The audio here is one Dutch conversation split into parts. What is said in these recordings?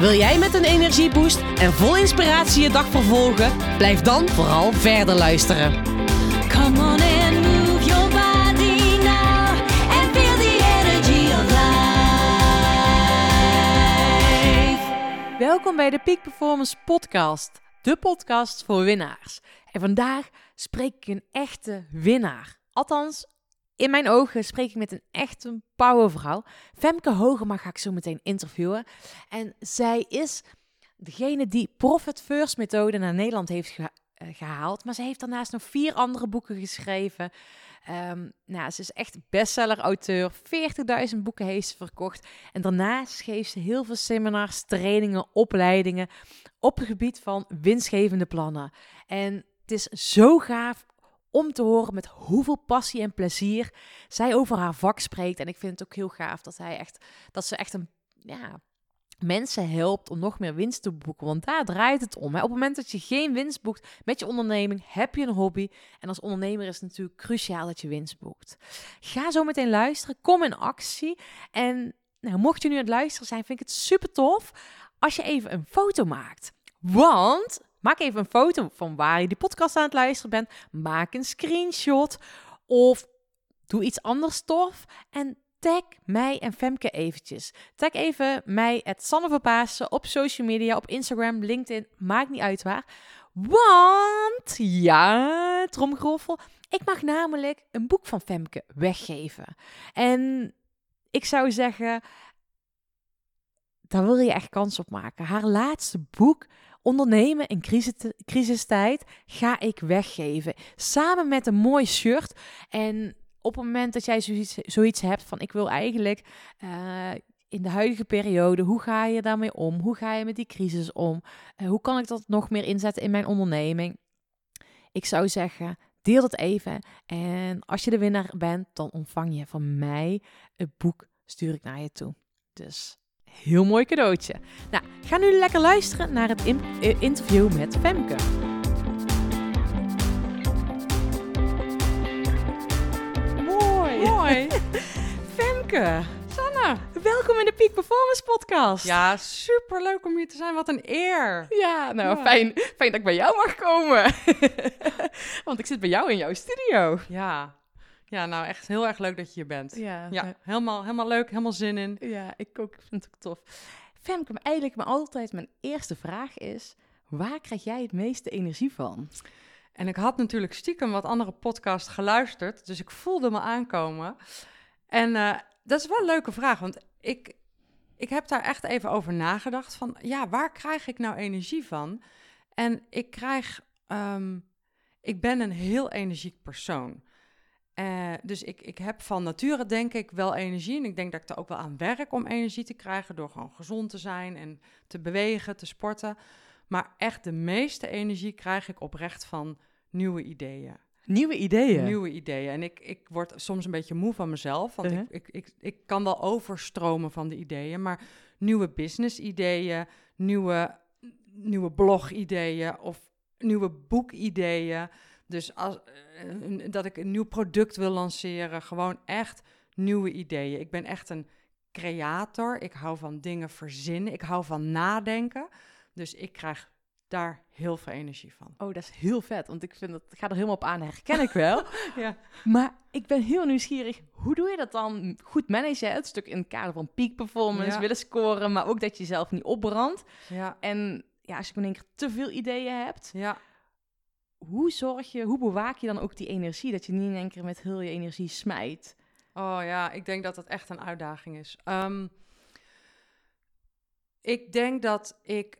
Wil jij met een energieboost en vol inspiratie je dag vervolgen? Blijf dan vooral verder luisteren. Come on and move your body now and feel the energy of life. Welkom bij de Peak Performance Podcast, de podcast voor winnaars. En vandaag spreek ik een echte winnaar. Althans, in mijn ogen spreek ik met een echte powervrouw. Femke Hogema ga ik zo meteen interviewen. En zij is degene die Profit First methode naar Nederland heeft eh, gehaald. Maar ze heeft daarnaast nog vier andere boeken geschreven. Ehm, nou, ze is echt bestseller-auteur. 40.000 boeken heeft ze verkocht. En daarnaast geeft ze heel veel seminars, trainingen, opleidingen op het gebied van winstgevende plannen. En het is zo gaaf om te horen met hoeveel passie en plezier zij over haar vak spreekt. En ik vind het ook heel gaaf dat, hij echt, dat ze echt een, ja, mensen helpt om nog meer winst te boeken. Want daar draait het om. Hè. Op het moment dat je geen winst boekt met je onderneming, heb je een hobby. En als ondernemer is het natuurlijk cruciaal dat je winst boekt. Ga zo meteen luisteren. Kom in actie. En nou, mocht je nu aan het luisteren zijn, vind ik het super tof als je even een foto maakt. Want maak even een foto van waar je die podcast aan het luisteren bent. Maak een screenshot of doe iets anders tof en tag mij en Femke eventjes. Tag even mij, het Sanne Verpaassen, op social media, op Instagram, LinkedIn, maakt niet uit waar. Want, ja, tromgeroffel, ik mag namelijk een boek van Femke weggeven. En ik zou zeggen, daar wil je echt kans op maken. Haar laatste boek, Ondernemen in crisis- crisistijd, ga ik weggeven. Samen met een mooi shirt. En op het moment dat jij zoiets, zoiets hebt van ik wil eigenlijk eh, in de huidige periode, hoe ga je daarmee om? Hoe ga je met die crisis om? Eh, hoe kan ik dat nog meer inzetten in mijn onderneming? Ik zou zeggen, deel het even. En als je de winnaar bent, dan ontvang je van mij het boek, stuur ik naar je toe. Dus heel mooi cadeautje. Nou, ga nu lekker luisteren naar het eh, interview met Femke. Mooi. Mooi. Femke, Sanne. welkom in de Peak Performance Podcast. Ja, super leuk om hier te zijn. Wat een eer. Ja, nou Ja. Fijn, fijn dat ik bij jou mag komen. Want ik zit bij jou in jouw studio. Ja. Ja, nou echt heel erg leuk dat je hier bent. Ja, Ja, helemaal, helemaal leuk, helemaal zin in. ja ik ook. Ik vind het ook tof. Femke, eigenlijk maar altijd mijn eerste vraag is... Waar krijg jij het meeste energie van? En ik had natuurlijk stiekem wat andere podcast geluisterd, dus ik voelde me aankomen. En eh, dat is wel een leuke vraag, want ik, ik heb daar echt even over nagedacht van, ja, waar krijg ik nou energie van? En ik krijg, ehm, ik ben een heel energiek persoon. Eh, dus ik, ik heb van nature denk ik wel energie. En ik denk dat ik er ook wel aan werk om energie te krijgen. Door gewoon gezond te zijn en te bewegen, te sporten. Maar echt de meeste energie krijg ik oprecht van nieuwe ideeën. Nieuwe ideeën. Nieuwe ideeën. En ik, ik word soms een beetje moe van mezelf. Want Uh-huh. ik, ik, ik, ik kan wel overstromen van de ideeën. Maar nieuwe business-ideeën, nieuwe, nieuwe blog-ideeën of nieuwe boekideeën. Dus als, eh, dat ik een nieuw product wil lanceren. Gewoon echt nieuwe ideeën. Ik ben echt een creator. Ik hou van dingen verzinnen. Ik hou van nadenken. Dus ik krijg daar heel veel energie van. Oh, dat is heel vet. Want ik vind dat, ik ga er helemaal op aan, herken ik wel. Ja. Maar ik ben heel nieuwsgierig. Hoe doe je dat dan? Goed managen, het stuk in het kader van peak performance, Ja. willen scoren, maar ook dat je jezelf niet opbrandt. Ja, En ja, als je in één keer te veel ideeën hebt, ja. Hoe zorg je, hoe bewaak je dan ook die energie? Dat je niet in één keer met heel je energie smijt. Oh ja, ik denk dat dat echt een uitdaging is. Ehm, ik denk dat ik.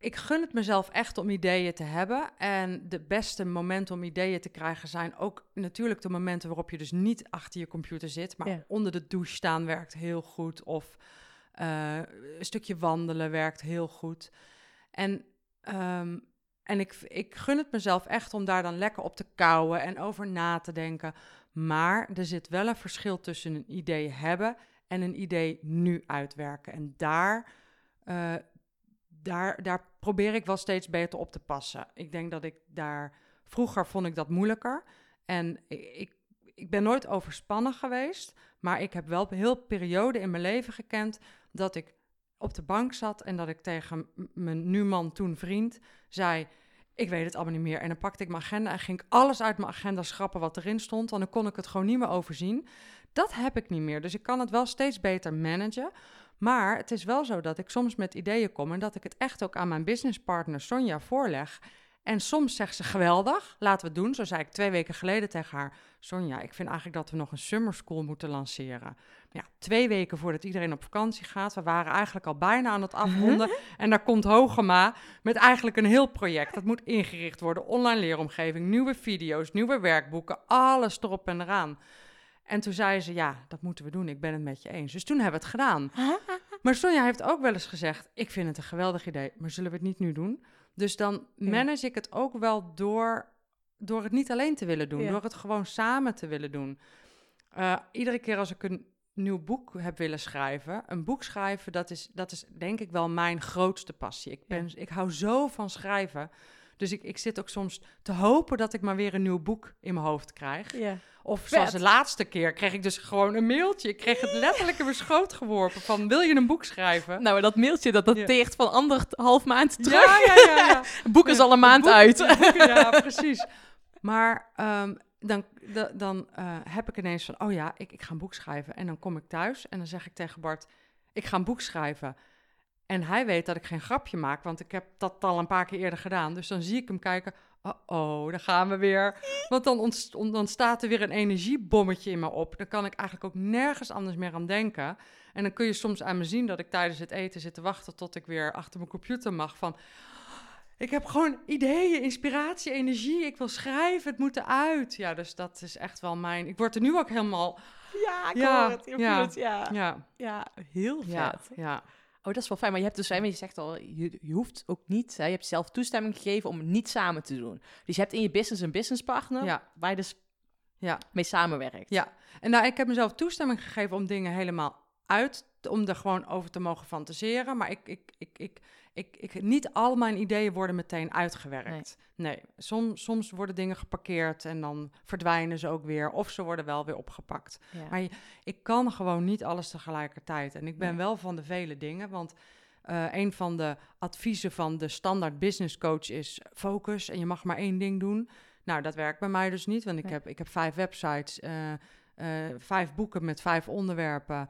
Ik gun het mezelf echt om ideeën te hebben. En de beste momenten om ideeën te krijgen zijn ook natuurlijk de momenten waarop je dus niet achter je computer zit, maar Ja. onder de douche staan werkt heel goed. Of eh, een stukje wandelen werkt heel goed. En ehm, en ik, ik gun het mezelf echt om daar dan lekker op te kouwen en over na te denken. Maar er zit wel een verschil tussen een idee hebben en een idee nu uitwerken. En daar, eh, daar, daar probeer ik wel steeds beter op te passen. Ik denk dat ik daar... Vroeger vond ik dat moeilijker. En ik, ik, ben nooit overspannen geweest. Maar ik heb wel heel periode in mijn leven gekend... dat ik op de bank zat en dat ik tegen mijn nu man, toen vriend, zei... Ik weet het allemaal niet meer. En dan pakte ik mijn agenda en ging ik alles uit mijn agenda schrappen wat erin stond. Want dan kon ik het gewoon niet meer overzien. Dat heb ik niet meer. Dus ik kan het wel steeds beter managen. Maar het is wel zo dat ik soms met ideeën kom en dat ik het echt ook aan mijn businesspartner Sonja voorleg. En soms zegt ze geweldig, laten we het doen. Zo zei ik twee weken geleden tegen haar: Sonja, ik vind eigenlijk dat we nog een summer school moeten lanceren. Ja, twee weken voordat iedereen op vakantie gaat. We waren eigenlijk al bijna aan het afronden. En daar komt Hogema met eigenlijk een heel project. Dat moet ingericht worden. Online leeromgeving, nieuwe video's, nieuwe werkboeken. Alles erop en eraan. En toen zei ze, ja, dat moeten we doen. Ik ben het met je eens. Dus toen hebben we het gedaan. Maar Sonja heeft ook wel eens gezegd: Ik vind het een geweldig idee, maar zullen we het niet nu doen? Dus dan manage ik het ook wel door, door het niet alleen te willen doen, Ja. door het gewoon samen te willen doen. Eh, iedere keer als ik een nieuw boek heb willen schrijven, een boek schrijven, dat is, dat is denk ik wel mijn grootste passie. Ik, ben, ik hou zo van schrijven. Dus ik, ik zit ook soms te hopen dat ik maar weer een nieuw boek in mijn hoofd krijg. Ja. Of zoals de laatste keer kreeg ik dus gewoon een mailtje. Ik kreeg het letterlijk in mijn schoot geworpen van, wil je een boek schrijven? Nou, dat mailtje dat dateert van anderhalf maand terug. Ja, ja, ja. ja. Boek is Ja, al een maand boek- uit. boeken, ja, precies. Maar ehm, dan, da- dan eh, heb ik ineens van, oh ja, ik, ik ga een boek schrijven. En dan kom ik thuis en dan zeg ik tegen Bart, ik ga een boek schrijven. En hij weet dat ik geen grapje maak, want ik heb dat al een paar keer eerder gedaan. Dus dan zie ik hem kijken, oh, oh daar gaan we weer. Want dan, dan staat er weer een energiebommetje in me op. Dan kan ik eigenlijk ook nergens anders meer aan denken. En dan kun je soms aan me zien dat ik tijdens het eten zit te wachten tot ik weer achter mijn computer mag van... Ik heb gewoon ideeën, inspiratie, energie. Ik wil schrijven, het moet eruit. Ja, dus dat is echt wel mijn... Ik word er nu ook helemaal... Ja, ik Ja, hoor het. Ik ja, voel het, ja. Ja, Ja, heel vet. ja, ja. Oh, dat is wel fijn. Maar je hebt dus, hè, je zegt al, je, je hoeft ook niet, hè, je hebt zelf toestemming gegeven om het niet samen te doen. Dus je hebt in je business een businesspartner Ja. waar je dus Ja. mee samenwerkt. Ja, en nou, ik heb mezelf toestemming gegeven om dingen helemaal uit, om er gewoon over te mogen fantaseren. Maar ik, ik, ik, ik, ik, ik, niet al mijn ideeën worden meteen uitgewerkt. Nee, Soms, soms worden dingen geparkeerd en dan verdwijnen ze ook weer. Of ze worden wel weer opgepakt. Ja. Maar je- ik kan gewoon niet alles tegelijkertijd. En ik ben Nee. wel van de vele dingen, want eh, een van de adviezen van de standaard business coach is focus en je mag maar één ding doen. Nou, dat werkt bij mij dus niet, want ik, Nee. heb, ik heb vijf websites, eh, eh, vijf boeken met vijf onderwerpen,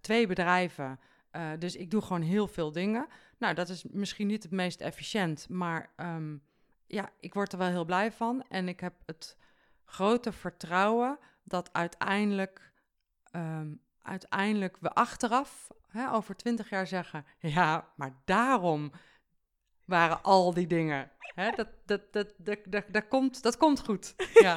twee bedrijven. Dus ik doe gewoon heel veel dingen. Nou, dat is misschien niet het meest efficiënt, maar ehm, ja, ik word er wel heel blij van. En ik heb het grote vertrouwen dat uiteindelijk, ehm, uiteindelijk we achteraf, hè, over twintig jaar zeggen, ja, maar daarom waren al die dingen. Hè, dat, dat, dat, dat, dat, dat, komt, dat komt goed. Ja,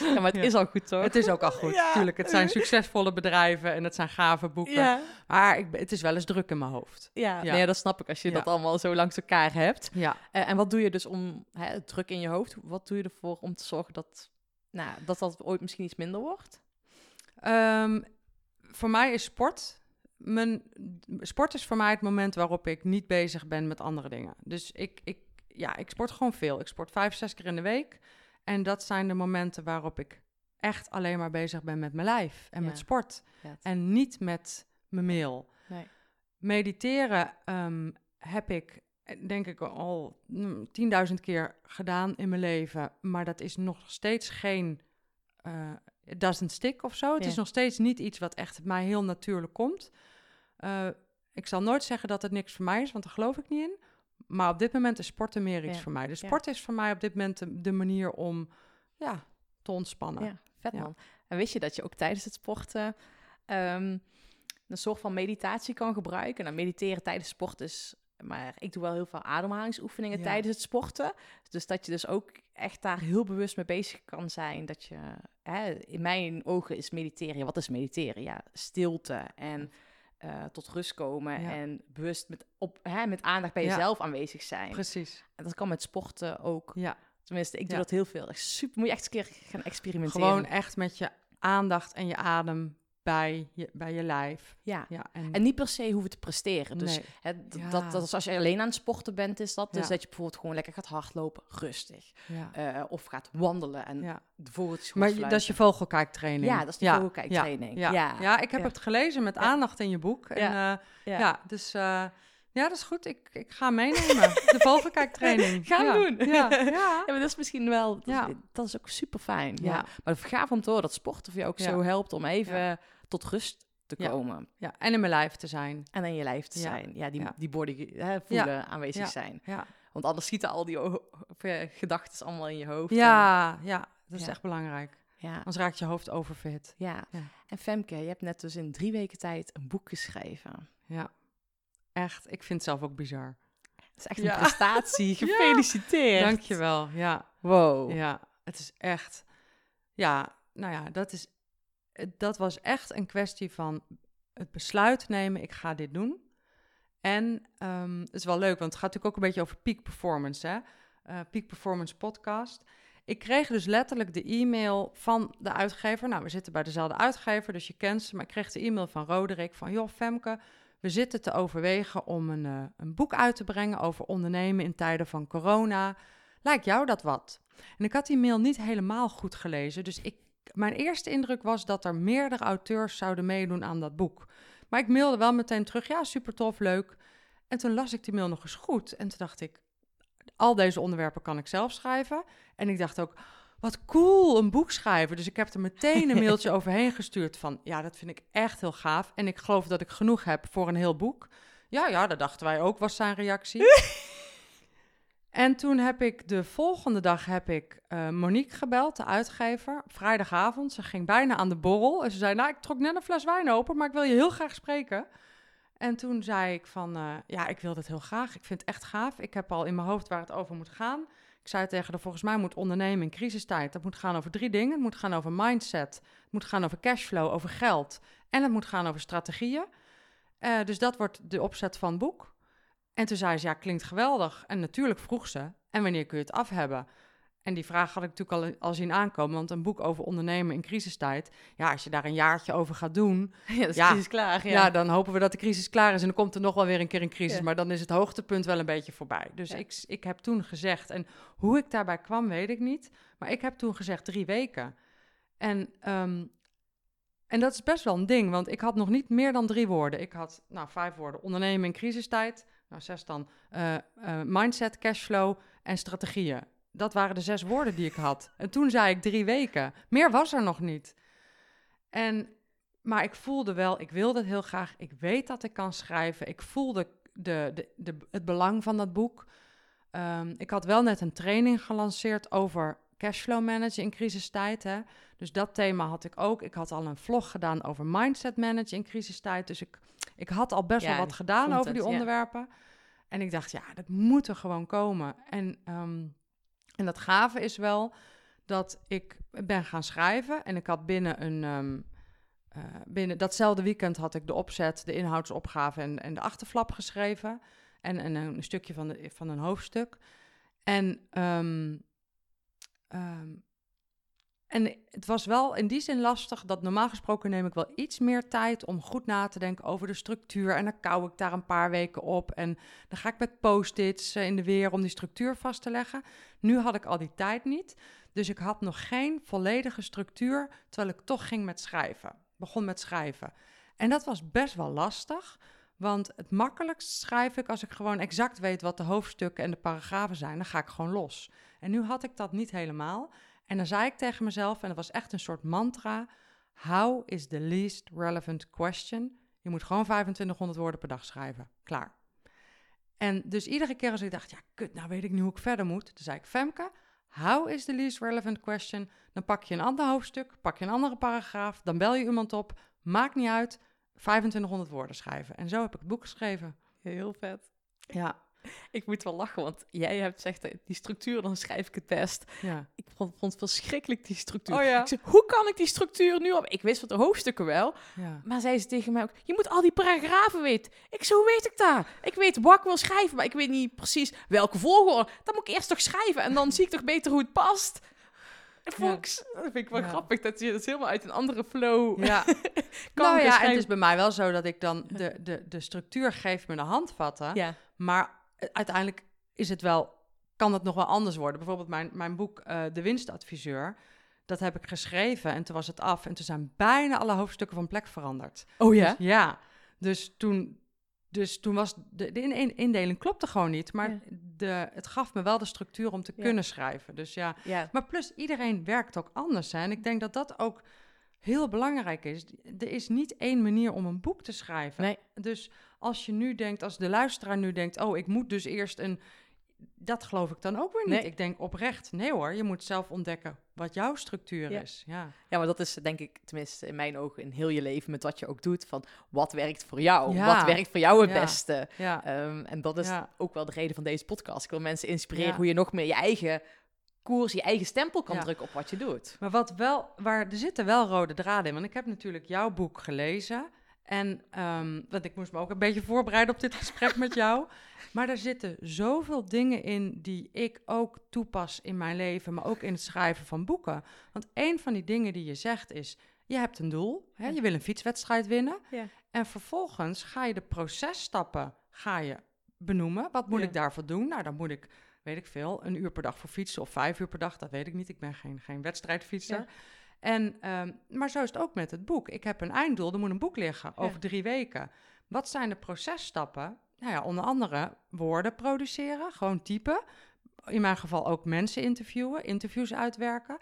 Ja, maar het Ja. is al goed, toch? het is ook al goed. Ja. Tuurlijk, het zijn succesvolle bedrijven en het zijn gave boeken. Maar ik, het is wel eens druk in mijn hoofd. ja. Nee, dat snap ik als je dat allemaal zo langs elkaar hebt. Ja. Eh, en wat doe je dus om hè, het druk in je hoofd? Wat doe je ervoor om te zorgen dat nou, dat, dat ooit misschien iets minder wordt? Ehm, voor mij is sport. Mijn, sport is voor mij het moment waarop ik niet bezig ben met andere dingen. Dus ik, ik, ja, ik sport gewoon veel. Ik sport vijf, zes keer in de week. En dat zijn de momenten waarop ik echt alleen maar bezig ben met mijn lijf en Ja. met sport. En niet met mijn mail. Nee. Mediteren ehm, heb ik, denk ik, al mm, 10.000 keer gedaan in mijn leven. Maar dat is nog steeds geen. eh it doesn't stick of zo. Het Ja. is nog steeds niet iets wat echt mij heel natuurlijk komt. Eh, ik zal nooit zeggen dat het niks voor mij is, want daar geloof ik niet in. Maar op dit moment is sporten meer iets Ja. voor mij. Dus Ja. sport is voor mij op dit moment de, de manier om ja, te ontspannen. Ja, vet man. En wist je dat je ook tijdens het sporten ehm, een soort van meditatie kan gebruiken? Nou, mediteren tijdens sport is... Maar ik doe wel heel veel ademhalingsoefeningen tijdens het sporten. Dus dat je dus ook echt daar heel bewust mee bezig kan zijn. Dat je, hè, in mijn ogen is mediteren... Wat is mediteren? Ja, stilte en eh, tot rust komen Ja. en bewust met, op, hè, met aandacht bij Ja. jezelf aanwezig zijn. Precies. En dat kan met sporten ook. Ja. Tenminste, ik doe dat heel veel. Echt super, moet je echt eens een keer gaan experimenteren. Gewoon echt met je aandacht en je adem bij je, bij je lijf. Ja. Ja, en, En niet per se hoeven te presteren. Dus nee. hè, Ja. dat, dat is als je alleen aan het sporten bent, is dat. Dus Ja. dat je bijvoorbeeld gewoon lekker gaat hardlopen, rustig. Eh, of gaat wandelen en ja. de vogeltjes Maar je- dat is je vogelkijktraining. Ja, dat is de vogelkijktraining. Ja, ja. Ja. ik heb het gelezen met aandacht in je boek. En, ja, Ja. ja. dus uh, ja, dat is goed. Ik, ik ga meenemen. De vogelkijktraining. Gaan ja. doen. Ja, ja. Ja, maar dat is misschien wel... Dat, Ja. is, dat is ook super fijn. Ja. Maar het gaaf om te horen dat sporten voor jou ook zo helpt om even tot rust te Ja. komen. ja, en in mijn lijf te zijn. En in je lijf te Ja. zijn. Ja, die, die body hè, voelen, aanwezig zijn. Ja, Want anders schieten al die gedachten allemaal in je hoofd. ja, ja dat is echt belangrijk. Ja. Anders raakt je hoofd overfit. Ja. En Femke, je hebt net dus in drie weken tijd een boek geschreven. Ja, echt. Ik vind het zelf ook bizar. Dat is echt een prestatie. Gefeliciteerd. Dankjewel. Ja, Wow. Ja, het is echt. Ja, nou ja, dat is. Dat was echt een kwestie van het besluit nemen: ik ga dit doen. En ehm, het is wel leuk, want het gaat natuurlijk ook een beetje over peak performance, hè? Eh, peak performance podcast. Ik kreeg dus letterlijk de e-mail van de uitgever. Nou, we zitten bij dezelfde uitgever, dus je kent ze. Maar ik kreeg de e-mail van Roderick van... joh, Femke, we zitten te overwegen om een, eh, een boek uit te brengen... over ondernemen in tijden van corona. Lijkt jou dat wat? En ik had die mail niet helemaal goed gelezen. Dus ik, mijn eerste indruk was dat er meerdere auteurs zouden meedoen aan dat boek. Maar ik mailde wel meteen terug, ja, super tof, leuk. En toen las ik die mail nog eens goed. En toen dacht ik, al deze onderwerpen kan ik zelf schrijven. En ik dacht ook, wat cool, een boek schrijven. Dus ik heb er meteen een mailtje overheen gestuurd van... ja, dat vind ik echt heel gaaf. En ik geloof dat ik genoeg heb voor een heel boek. Ja, ja, dat dachten wij ook, was zijn reactie. en toen heb ik de volgende dag heb ik eh, Monique gebeld, de uitgever. Vrijdagavond, ze ging bijna aan de borrel. En ze zei, nou, ik trok net een fles wijn open... maar ik wil je heel graag spreken. En toen zei ik van, eh, ja, ik wil dit heel graag. Ik vind het echt gaaf. Ik heb al in mijn hoofd waar het over moet gaan. Ik zei tegen haar, volgens mij moet ondernemen in crisistijd. Dat moet gaan over drie dingen. Het moet gaan over mindset. Het moet gaan over cashflow, over geld. En het moet gaan over strategieën. Eh, dus dat wordt de opzet van het boek. En toen zei ze, ja, klinkt geweldig. En natuurlijk vroeg ze, en wanneer kun je het af hebben? En die vraag had ik natuurlijk al, al zien aankomen. Want een boek over ondernemen in crisistijd... ja, als je daar een jaartje over gaat doen... Ja, dat is Ja. klaar. Ja. Ja. dan hopen we dat de crisis klaar is en dan komt er nog wel weer een keer een crisis. Ja. Maar dan is het hoogtepunt wel een beetje voorbij. Dus ik, ik heb toen gezegd, en hoe ik daarbij kwam, weet ik niet. Maar ik heb toen gezegd drie weken. En, ehm, en dat is best wel een ding, want ik had nog niet meer dan drie woorden. Ik had, nou, vijf woorden. Ondernemen in crisistijd. Nou, zes dan. eh, eh, mindset, cashflow en strategieën. Dat waren de zes woorden die ik had. En toen zei ik drie weken. Meer was er nog niet. En maar ik voelde wel, ik wilde het heel graag. Ik weet dat ik kan schrijven. Ik voelde de, de, de, het belang van dat boek. Ehm, ik had wel net een training gelanceerd over cashflow managen in crisistijd. Hè? Dus dat thema had ik ook. Ik had al een vlog gedaan over mindset managen in crisistijd. Dus ik, ik had al best wel wat gedaan over die onderwerpen. En ik dacht, ja, dat moet er gewoon komen. En, ehm, en dat gave is wel dat ik ben gaan schrijven. En ik had binnen een... ehm, eh, binnen datzelfde weekend had ik de opzet, de inhoudsopgave en, en de achterflap geschreven. En, en een stukje van, de, van een hoofdstuk. En, ehm, en het was wel in die zin lastig dat normaal gesproken neem ik wel iets meer tijd om goed na te denken over de structuur. En dan kou ik daar een paar weken op. En dan ga ik met post-its eh, in de weer om die structuur vast te leggen. Nu had ik al die tijd niet. Dus ik had nog geen volledige structuur, terwijl ik toch ging met schrijven. Begon met schrijven. En dat was best wel lastig, want het makkelijkst schrijf ik als ik gewoon exact weet wat de hoofdstukken en de paragrafen zijn. Dan ga ik gewoon los. En nu had ik dat niet helemaal. En dan zei ik tegen mezelf, en dat was echt een soort mantra: How is the least relevant question? Je moet gewoon 2500 woorden per dag schrijven. Klaar. En dus iedere keer als ik dacht, ja, kut, nou weet ik nu hoe ik verder moet. Dan zei ik, Femke, how is the least relevant question? Dan pak je een ander hoofdstuk, pak je een andere paragraaf, dan bel je iemand op. Maakt niet uit, 2500 woorden schrijven. En zo heb ik het boek geschreven. Heel vet. Ja, Ik moet wel lachen, want jij hebt gezegd, eh, die structuur, dan schrijf ik het best. Ja. Ik vond, vond het verschrikkelijk, die structuur. Oh ja. Ik zei, hoe kan ik die structuur nu op? Ik wist wat de hoofdstukken wel, ja. maar zei ze tegen mij ook, je moet al die paragrafen weten. Ik zo, hoe weet ik dat? Ik weet wat ik wil schrijven, maar ik weet niet precies welke volgorde. Dan moet ik eerst toch schrijven en dan zie ik toch beter hoe het past. Ja. ik, dat vind ik wel Ja. grappig, dat je dat helemaal uit een andere flow Ja, kan nou ja, en het is bij mij wel zo dat ik dan de, de, de structuur geef me de handvatten. Ja, Maar uiteindelijk is het wel, kan het nog wel anders worden. Bijvoorbeeld mijn, mijn boek eh, De Winstadviseur. Dat heb ik geschreven en toen was het af. En toen zijn bijna alle hoofdstukken van plek veranderd. oh ja? Ja, dus toen, dus toen was de, de in- indeling klopte gewoon niet. Maar Ja. de, het gaf me wel de structuur om te Ja. kunnen schrijven. Dus ja, Ja, maar plus iedereen werkt ook anders. Hè? En ik denk dat dat ook heel belangrijk is. Er is niet één manier om een boek te schrijven. Nee. Dus als je nu denkt, als de luisteraar nu denkt, oh, ik moet dus eerst een. Dat geloof ik dan ook weer niet. Nee. Ik denk oprecht, nee hoor, je moet zelf ontdekken wat jouw structuur Ja. is. Ja. Ja, maar dat is denk ik, tenminste in mijn ogen, in heel je leven met wat je ook doet. Van wat werkt voor jou? Ja. Wat werkt voor jou het Ja. beste? Ja. Ehm, en dat is ook wel de reden van deze podcast. Ik wil mensen inspireren hoe je nog meer je eigen koers, je eigen stempel kan Ja. drukken op wat je doet. Maar wat wel, waar er zitten wel rode draden in. Want ik heb natuurlijk jouw boek gelezen. En ehm, want ik moest me ook een beetje voorbereiden op dit gesprek met jou. Maar er zitten zoveel dingen in die ik ook toepas in mijn leven, maar ook in het schrijven van boeken. Want een van die dingen die je zegt is: je hebt een doel, hè? je wil een fietswedstrijd winnen. Ja. En vervolgens ga je de processtappen ga je benoemen. Wat moet Ja. ik daarvoor doen? Nou, dan moet ik, weet ik veel, een uur per dag voor fietsen of vijf uur per dag. Dat weet ik niet. Ik ben geen, geen wedstrijdfietser. Ja. En, ehm, maar zo is het ook met het boek. Ik heb een einddoel, er moet een boek liggen Ja. over drie weken. Wat zijn de processtappen? Nou ja, onder andere woorden produceren, gewoon typen. In mijn geval ook mensen interviewen, interviews uitwerken.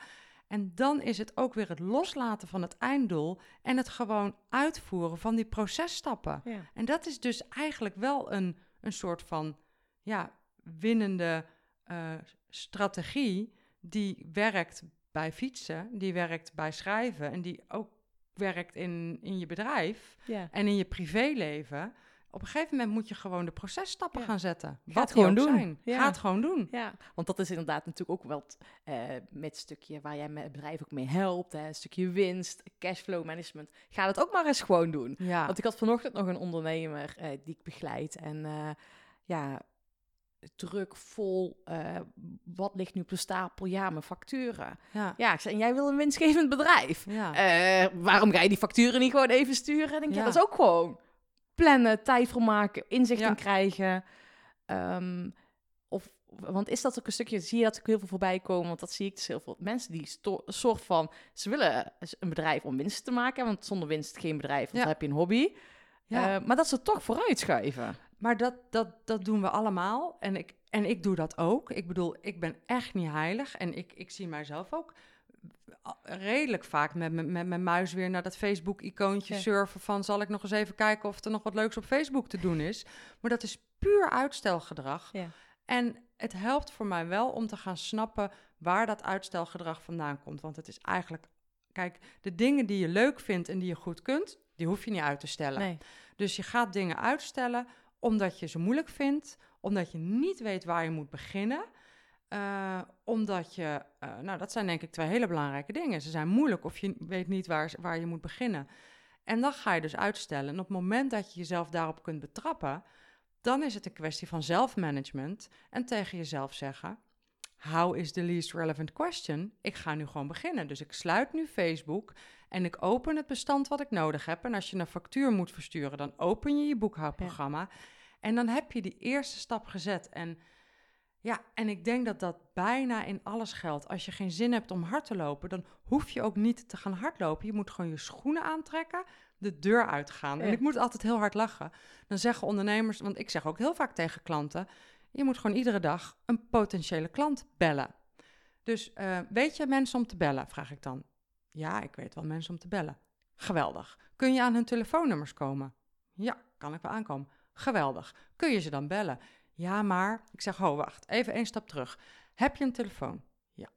En dan is het ook weer het loslaten van het einddoel en het gewoon uitvoeren van die processtappen. Ja. En dat is dus eigenlijk wel een, een soort van ja, winnende eh, strategie die werkt bij fietsen, die werkt bij schrijven en die ook werkt in, in je bedrijf en in je privéleven. Op een gegeven moment moet je gewoon de processtappen Ja. gaan zetten. Ga Wat gewoon doen. Zijn. Ja. Ga het gewoon doen. Ja, want dat is inderdaad natuurlijk ook wel eh, met het stukje waar jij met het bedrijf ook mee helpt. Hè, een stukje winst, cashflow management. Ga het ook maar eens gewoon doen. Ja. Want ik had vanochtend nog een ondernemer eh, die ik begeleid. En ja, druk, vol. eh, wat ligt nu op de stapel? Ja, mijn facturen. ja. Ja, ik zei, en jij wil een winstgevend bedrijf. Ja. Eh, waarom ga je die facturen niet gewoon even sturen? En ik denk, ja. Ja. dat is ook gewoon plannen, tijd voor maken, inzicht in krijgen. Ehm, of, want is dat ook een stukje, zie je dat ook heel veel voorbij komen? Want dat zie ik dus heel veel mensen die soort van, ze willen een bedrijf om winst te maken, want zonder winst geen bedrijf, want dan heb je een hobby. Ja. Eh, maar dat ze toch vooruit schuiven. Maar dat, dat, dat doen we allemaal. En ik, en ik doe dat ook. Ik bedoel, ik ben echt niet heilig. En ik, ik zie mijzelf ook redelijk vaak met, mijn- met mijn muis weer naar dat Facebook-icoontje Ja. surfen. Van zal ik nog eens even kijken of er nog wat leuks op Facebook te doen is. Maar dat is puur uitstelgedrag. Ja. En het helpt voor mij wel om te gaan snappen waar dat uitstelgedrag vandaan komt. Want het is eigenlijk, kijk, de dingen die je leuk vindt en die je goed kunt, die hoef je niet uit te stellen. Nee. Dus je gaat dingen uitstellen omdat je ze moeilijk vindt, omdat je niet weet waar je moet beginnen. eh, omdat je, eh, nou dat zijn denk ik twee hele belangrijke dingen. Ze zijn moeilijk of je weet niet waar, waar je moet beginnen. En dan ga je dus uitstellen. En op het moment dat je jezelf daarop kunt betrappen, dan is het een kwestie van zelfmanagement. En tegen jezelf zeggen, how is the least relevant question? Ik ga nu gewoon beginnen. Dus ik sluit nu Facebook en ik open het bestand wat ik nodig heb. En als je een factuur moet versturen, dan open je je boekhoudprogramma. En dan heb je die eerste stap gezet. En ja, en ik denk dat dat bijna in alles geldt. Als je geen zin hebt om hard te lopen, dan hoef je ook niet te gaan hardlopen. Je moet gewoon je schoenen aantrekken, de deur uitgaan. En ik moet altijd heel hard lachen. Dan zeggen ondernemers, want ik zeg ook heel vaak tegen klanten: je moet gewoon iedere dag een potentiële klant bellen. Dus eh, weet je mensen om te bellen? Vraag ik dan. Ja, ik weet wel mensen om te bellen. Geweldig. Kun je aan hun telefoonnummers komen? Ja, kan ik wel aankomen. Geweldig. Kun je ze dan bellen? Ja, maar ik zeg, oh, wacht, even één stap terug. Heb je een telefoon? Ja.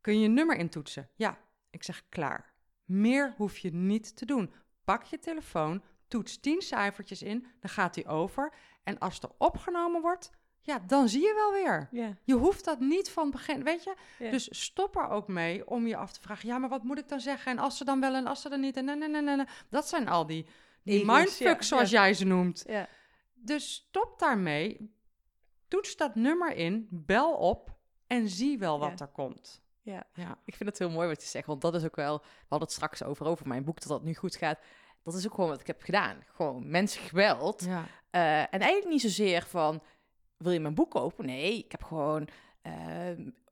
Kun je een nummer intoetsen? Ja. Ik zeg, klaar. Meer hoef je niet te doen. Pak je telefoon, toets 10 cijfertjes in, dan gaat hij over. En als er opgenomen wordt, ja, dan zie je wel weer. Je hoeft dat niet van begin, weet je? Dus stop er ook mee om je af te vragen, ja, maar wat moet ik dan zeggen? En als ze dan wel en als ze dan niet en nee, nee, nee, nee. Dat zijn al die, die mindfucks, ja, zoals ja. jij ze noemt. Ja. Dus stop daarmee. Toets dat nummer in, bel op en zie wel wat er komt. Ja. Ja. Ik vind het heel mooi wat je zegt, want dat is ook wel... We hadden het straks over, over mijn boek, dat dat nu goed gaat. Dat is ook gewoon wat ik heb gedaan. Gewoon mensen gebeld. Ja. Eh, en eigenlijk niet zozeer van, wil je mijn boek kopen? Nee, ik heb gewoon... eh,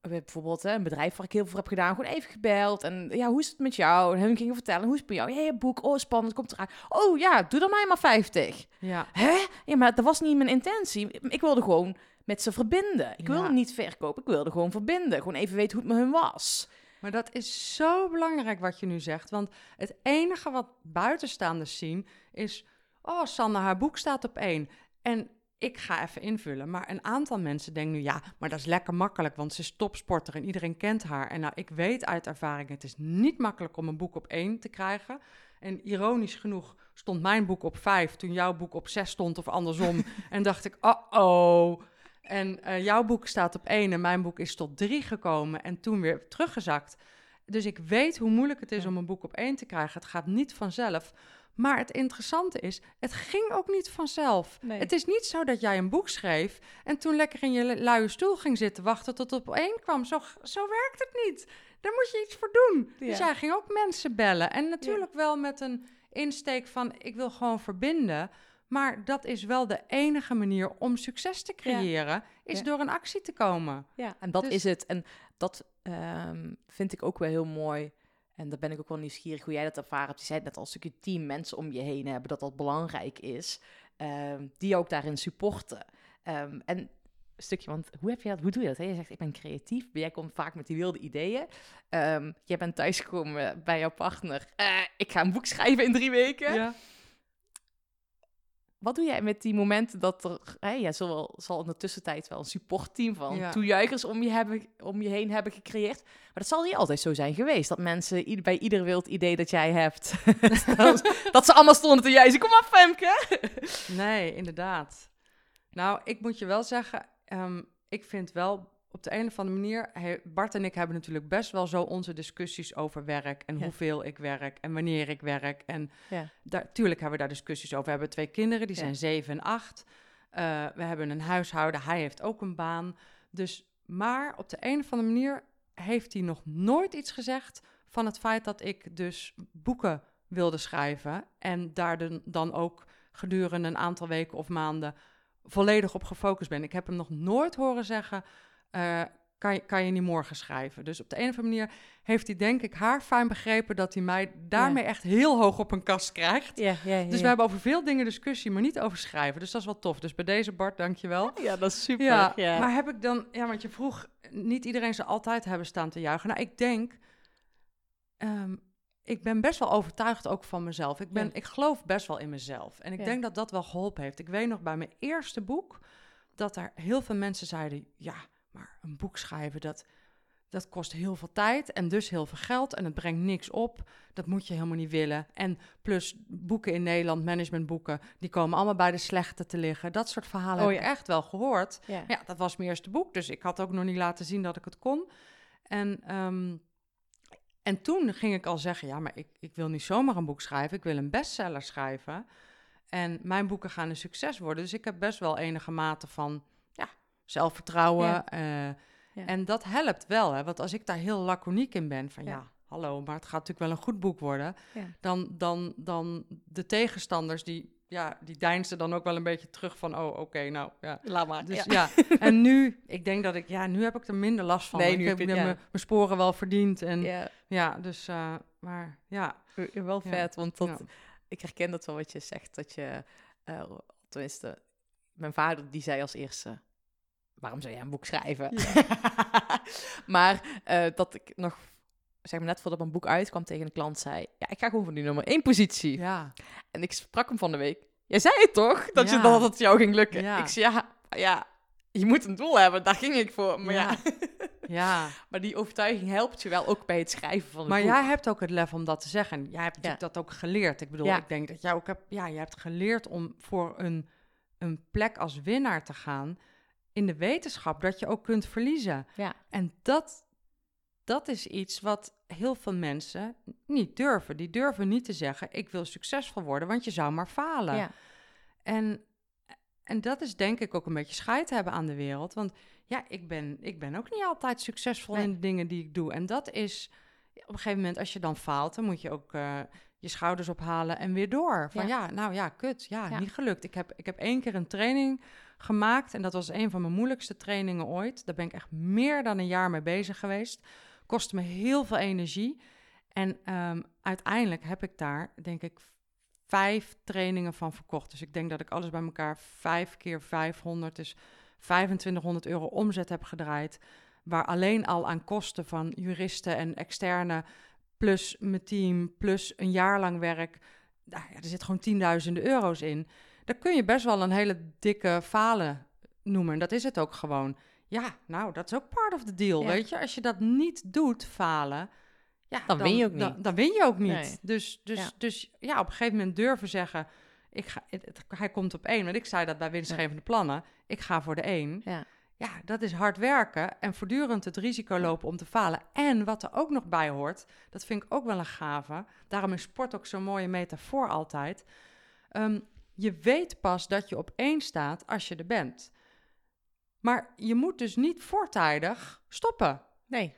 bijvoorbeeld hè, een bedrijf waar ik heel veel voor heb gedaan, gewoon even gebeld. En ja, hoe is het met jou? En hun gingen vertellen, hoe is het bij jou? Ja, je boek, oh spannend, komt eraan. Oh ja, doe dan mij maar 50. Ja. Hè? Ja, maar dat was niet mijn intentie. Ik wilde gewoon met ze verbinden. Ik wilde Ja. niet verkopen, ik wilde gewoon verbinden. Gewoon even weten hoe het met hun was. Maar dat is zo belangrijk wat je nu zegt. Want het enige wat buitenstaanders zien is... Oh, Sanne, haar boek staat op één. En ik ga even invullen. Maar een aantal mensen denken nu... Ja, maar dat is lekker makkelijk, want ze is topsporter en iedereen kent haar. En nou, ik weet uit ervaring... Het is niet makkelijk om een boek op één te krijgen. En ironisch genoeg stond mijn boek op vijf... toen jouw boek op zes stond of andersom. en dacht ik, oh-oh... En eh, jouw boek staat op één en mijn boek is tot drie gekomen en toen weer teruggezakt. Dus ik weet hoe moeilijk het is Ja. om een boek op één te krijgen. Het gaat niet vanzelf. Maar het interessante is, het ging ook niet vanzelf. Nee. Het is niet zo dat jij een boek schreef en toen lekker in je luie stoel ging zitten wachten tot het op één kwam. Zo, zo werkt het niet. Daar moet je iets voor doen. Dus Ja. jij ging ook mensen bellen. En natuurlijk wel met een insteek van, ik wil gewoon verbinden. Maar dat is wel de enige manier om succes te creëren, is Ja. door een actie te komen. Ja, en dat Dus- is het. En dat ehm, vind ik ook wel heel mooi. En daar ben ik ook wel nieuwsgierig hoe jij dat ervaren hebt. Je zei net al, een stukje team mensen om je heen hebben, dat dat belangrijk is. ehm, die ook daarin supporten. Ehm, en een stukje, want hoe, heb je dat, hoe doe je dat? Je zegt, ik ben creatief. Jij komt vaak met die wilde ideeën. Ehm, jij bent thuisgekomen bij jouw partner. Eh, ik ga een boek schrijven in drie weken. Ja. Wat doe jij met die momenten dat er, hè, ja, zal, wel, zal in de tussentijd wel een supportteam van Ja. toejuichers om je, hebben, om je heen hebben gecreëerd. Maar dat zal niet altijd zo zijn geweest. Dat mensen bij ieder wild idee dat jij hebt, dat, ze allemaal stonden te juichen. Kom maar, Femke! Nee, inderdaad. Nou, ik moet je wel zeggen, ehm, ik vind wel op de een of andere manier, Bart en ik hebben natuurlijk best wel zo onze discussies over werk en Ja. hoeveel ik werk en wanneer ik werk. En Ja. daar, tuurlijk hebben we daar discussies over. We hebben twee kinderen, die Ja. zijn zeven en acht. Eh, we hebben een huishouden, hij heeft ook een baan. Dus, maar op de een of andere manier heeft hij nog nooit iets gezegd van het feit dat ik dus boeken wilde schrijven en daar dan ook gedurende een aantal weken of maanden volledig op gefocust ben. Ik heb hem nog nooit horen zeggen, eh, kan, je, kan je niet morgen schrijven? Dus op de een of andere manier heeft hij denk ik haar fijn begrepen dat hij mij daarmee echt heel hoog op een kast krijgt. Ja, ja, Dus we hebben over veel dingen discussie, maar niet over schrijven. Dus dat is wel tof. Dus bij deze Bart, dankjewel. ja, dat is super. Ja, maar heb ik dan... Ja, want je vroeg, niet iedereen zal altijd hebben staan te juichen. Nou, ik denk... ehm, ik ben best wel overtuigd ook van mezelf. Ik, ben, ik geloof best wel in mezelf. En ik denk dat dat wel geholpen heeft. Ik weet nog bij mijn eerste boek... dat er heel veel mensen zeiden... ja, maar een boek schrijven, dat, dat kost heel veel tijd... en dus heel veel geld en het brengt niks op. Dat moet je helemaal niet willen. En plus boeken in Nederland, managementboeken... die komen allemaal bij de slechte te liggen. Dat soort verhalen Oh heb ik echt wel gehoord. ja. Ja, dat was mijn eerste boek, dus ik had ook nog niet laten zien dat ik het kon. En, ehm, en toen ging ik al zeggen, ja, maar ik, ik wil niet zomaar een boek schrijven, ik wil een bestseller schrijven. En mijn boeken gaan een succes worden, dus ik heb best wel enige mate van zelfvertrouwen. Ja. eh, Ja. En dat helpt wel, hè, want als ik daar heel laconiek in ben, van ja, Ja. hallo, maar het gaat natuurlijk wel een goed boek worden, dan, dan, dan de tegenstanders, die, ja, die deinsden dan ook wel een beetje terug van, oh, oké, nou, ja, Laat maar. dus ja. en nu, ik denk dat ik, ja, nu heb ik er minder last van. Nee, ik nu heb ik heb ja. mijn sporen wel verdiend. En ja, dus, eh, maar ja. wel vet, want dat, ik herken dat wel wat je zegt, dat je, eh tenminste, mijn vader die zei als eerste, waarom zou jij een boek schrijven? maar eh, dat ik nog, zeg maar net voordat mijn boek uitkwam tegen een klant zei, ja, ik ga gewoon voor die nummer één positie. Ja, En ik sprak hem van de week, jij zei het toch, dat, je, Ja. dat het jou ging lukken? Ja. Ik zei, ja, ja, je moet een doel hebben, daar ging ik voor, maar ja. Ja. Maar die overtuiging helpt je wel ook bij het schrijven van het maar boek. jij hebt ook het lef om dat te zeggen. En Jij hebt natuurlijk dat ook geleerd. Ik bedoel, ik denk dat jij ook hebt, ja, je hebt geleerd om voor een, een plek als winnaar te gaan in de wetenschap dat je ook kunt verliezen. Ja. En dat, dat is iets wat heel veel mensen niet durven. Die durven niet te zeggen, ik wil succesvol worden, want je zou maar falen. Ja. En En, dat is denk ik ook een beetje scheid hebben aan de wereld. Want ja, ik ben, ik ben ook niet altijd succesvol Nee. in de dingen die ik doe. En dat is op een gegeven moment, als je dan faalt, dan moet je ook eh, je schouders ophalen en weer door. Van ja, nou ja, kut, ja, Ja. niet gelukt. Ik heb, ik heb één keer een training gemaakt en dat was een van mijn moeilijkste trainingen ooit. Daar ben ik echt meer dan een jaar mee bezig geweest. Kostte me heel veel energie. En ehm, uiteindelijk heb ik daar, denk ik, vijf trainingen van verkocht. Dus ik denk dat ik alles bij elkaar vijf keer 500, dus 2500 euro omzet heb gedraaid. Waar alleen al aan kosten van juristen en externe, plus mijn team, plus een jaar lang werk. Nou ja, er zit gewoon tienduizenden euro's in. Daar kun je best wel een hele dikke falen noemen. En dat is het ook gewoon. Ja, nou, dat is ook part of the deal, Ja. weet je. Als je dat niet doet, falen, ja, Dan win je ook Dan, niet. dan win je ook niet. Nee. Dus, dus, Ja. dus ja, op een gegeven moment durven zeggen... Ik ga, het- het- hij komt op één, want ik zei dat bij winstgevende plannen. Ik ga voor de één. Ja. Ja, dat is hard werken en voortdurend het risico lopen om te falen. En wat er ook nog bij hoort, dat vind ik ook wel een gave. Daarom is sport ook zo'n mooie metafoor altijd. Ehm, je weet pas dat je op één staat als je er bent. Maar je moet dus niet voortijdig stoppen. Nee.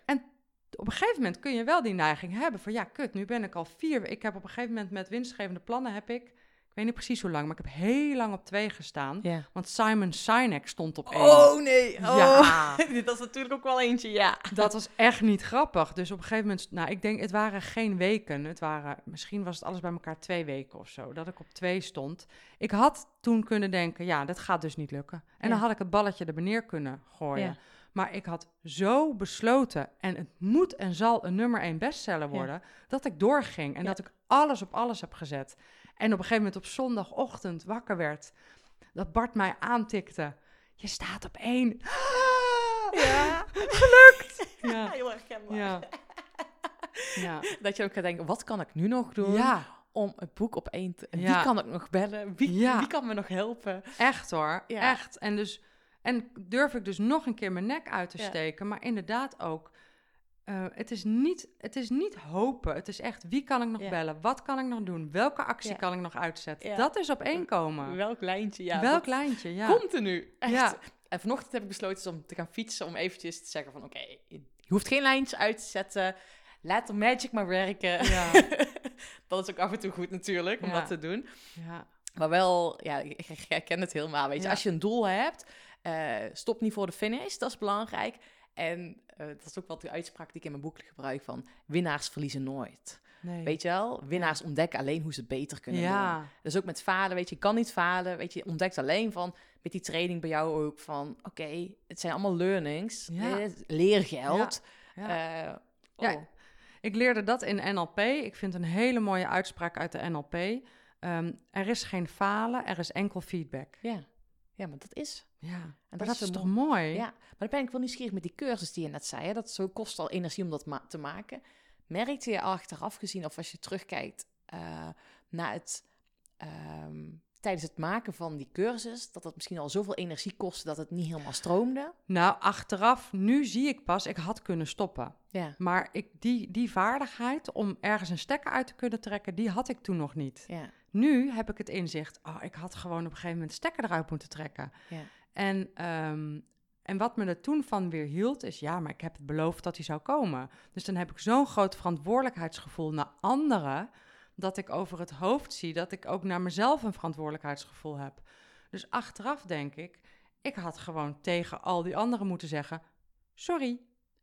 Op een gegeven moment kun je wel die neiging hebben van ja, kut, nu ben ik al vier. Ik heb op een gegeven moment met winstgevende plannen heb ik, ik weet niet precies hoe lang, maar ik heb heel lang op twee gestaan. Want Simon Sinek stond op één. Oh nee. Oh. Ja. dat is natuurlijk ook wel eentje, ja. Dat was echt niet grappig. Dus op een gegeven moment, nou, ik denk, het waren geen weken. Het waren, misschien was het alles bij elkaar twee weken of zo, dat ik op twee stond. Ik had toen kunnen denken, ja, dat gaat dus niet lukken. En Ja. dan had ik het balletje er neer kunnen gooien. Ja. Maar ik had zo besloten, en het moet en zal een nummer één bestseller Ja. worden, dat ik doorging en Ja. dat ik alles op alles heb gezet. En op een gegeven moment op zondagochtend wakker werd, dat Bart mij aantikte. Je staat op één. Ja. Gelukt! Ja. Heel herkenbaar. Ja. Ja. Dat je ook gaat denken, wat kan ik nu nog doen ja, om het boek op één te... Wie Ja. kan ik nog bellen? Wie, Ja. wie kan me nog helpen? echt hoor. Ja. Echt. En, dus, en durf ik dus nog een keer mijn nek uit te steken. Maar inderdaad ook, eh, het, is niet, het is niet hopen. Het is echt, wie kan ik nog Ja. bellen? Wat kan ik nog doen? Welke actie Ja. kan ik nog uitzetten? Ja. Dat is op één komen. Welk lijntje? Ja, Welk lijntje? Ja. Komt er nu? Echt. Ja. En vanochtend heb ik besloten om te gaan fietsen, om eventjes te zeggen van, oké, je hoeft geen lijntjes uit te zetten. Laat de magic maar werken. Ja. dat is ook af en toe goed natuurlijk, om dat te doen. ja. Maar wel, ja, ik herken het helemaal. Weet je, als je een doel hebt, eh, stop niet voor de finish, dat is belangrijk. En eh, dat is ook wel de uitspraak die ik in mijn boek gebruik van winnaars verliezen nooit. Nee. Weet je wel? Winnaars ontdekken alleen hoe ze beter kunnen doen. ja. Dus ook met falen, weet je, je kan niet falen. Weet je, je ontdekt alleen van, met die training bij jou ook, van oké, het zijn allemaal learnings, Ja. eh, leergeld. Ja. Eh, Ja. oh. Ik leerde dat in NLP. Ik vind een hele mooie uitspraak uit de NLP. Ehm, er is geen falen, er is enkel feedback. ja. Ja, maar dat is. Ja, En maar dat is toch mooi? Ja, maar dan ben ik wel nieuwsgierig met die cursus die je net zei. Hè? Dat zo kost al energie om dat ma- te maken. Merkte je achteraf gezien, of als je terugkijkt eh, naar het, ehm, tijdens het maken van die cursus, dat dat misschien al zoveel energie kostte dat het niet helemaal stroomde? Nou, achteraf, nu zie ik pas, ik had kunnen stoppen. Ja, Maar ik, die, die vaardigheid om ergens een stekker uit te kunnen trekken, die had ik toen nog niet. ja, Nu heb ik het inzicht, oh, ik had gewoon op een gegeven moment stekker eruit moeten trekken. ja. En, ehm, en wat me er toen van weer hield, is ja, maar ik heb het beloofd dat hij zou komen. Dus dan heb ik zo'n groot verantwoordelijkheidsgevoel naar anderen, dat ik over het hoofd zie dat ik ook naar mezelf een verantwoordelijkheidsgevoel heb. Dus achteraf denk ik, ik had gewoon tegen al die anderen moeten zeggen, sorry,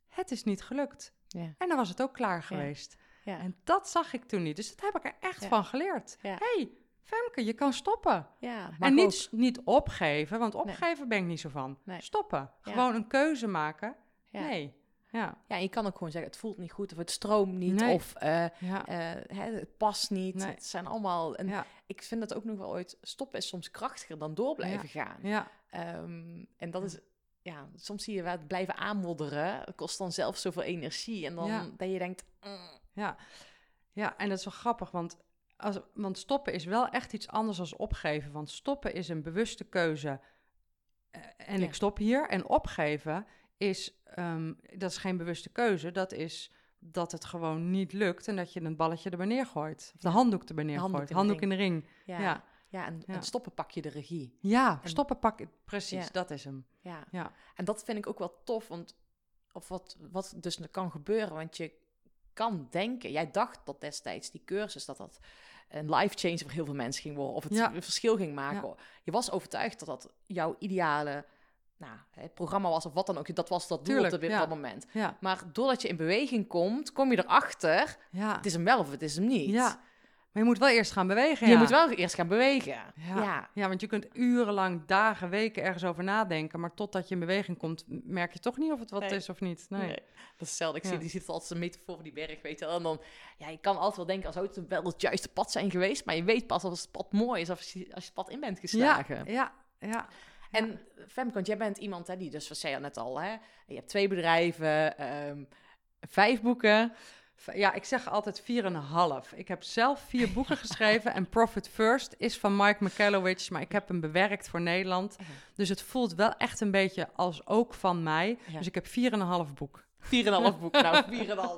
het is niet gelukt. ja. En dan was het ook klaar geweest. Ja. En dat zag ik toen niet. Dus dat heb ik er echt Ja. van geleerd. Ja. hey, Femke, je kan stoppen. ja maar en ook- niet, niet opgeven, want opgeven ben ik niet zo van. Nee. Stoppen. Ja. Gewoon een keuze maken. ja. Nee. Ja. Ja, je kan ook gewoon zeggen, het voelt niet goed, of het stroomt niet, Nee. of eh, Ja. eh, hè, het past niet. Nee. Het zijn allemaal... En Ja. ik vind dat ook nog wel ooit... Stoppen is soms krachtiger dan door blijven gaan. Ja. Ehm, en dat is ja, soms zie je wel het blijven aanmodderen. Het kost dan zelf zoveel energie. En dan Ja. dat je denkt, mm, Ja. ja, en dat is wel grappig, want, als, want stoppen is wel echt iets anders dan opgeven. Want stoppen is een bewuste keuze eh, en Ja. ik stop hier. En opgeven is, ehm, dat is geen bewuste keuze, dat is dat het gewoon niet lukt en dat je een balletje er beneden gooit. Of de handdoek er beneden handdoek gooit, in handdoek in de ring. ja. Ja. Ja, en, Ja. en stoppen pak je de regie. Ja, En- stoppen, pakken, precies, Ja. dat is hem. Ja. Ja. En dat vind ik ook wel tof, want of wat, wat dus kan gebeuren, want je kan denken, jij dacht dat destijds die cursus, dat dat een life change voor heel veel mensen ging worden, of het Ja. verschil ging maken. Je was overtuigd dat dat jouw ideale nou, het programma was, of wat dan ook, dat was dat doel Tuurlijk, op dat, ja. dat moment. Ja, Maar doordat je in beweging komt, kom je erachter, ja. het is hem wel of het is hem niet. Maar je moet wel eerst gaan bewegen. Je ja. moet wel eerst gaan bewegen. Ja. Ja. Ja. want je kunt urenlang, dagen, weken ergens over nadenken. Maar totdat je in beweging komt, merk je toch niet of het wat Nee. is of niet. Nee. Nee. Dat is hetzelfde. Ik Ja. zie, die ziet het altijd een metafoor voor die berg, weet je wel. En dan, ja, je kan altijd wel denken, als zou het wel het juiste pad zijn geweest. Maar je weet pas als het pad mooi is, of als je, als je het pad in bent geslagen. ja, ja. En Femke, want jij bent iemand, hè, die dus, wat zei je net al, hè. Je hebt twee bedrijven, ehm, vijf boeken. Ja, ik zeg altijd 4,5. Ik heb zelf vier boeken geschreven en Profit First is van Mike McCallowich, maar ik heb hem bewerkt voor Nederland. Dus het voelt wel echt een beetje als ook van mij. Ja. Dus ik heb 4,5 boek. 4,5 boek. Nou,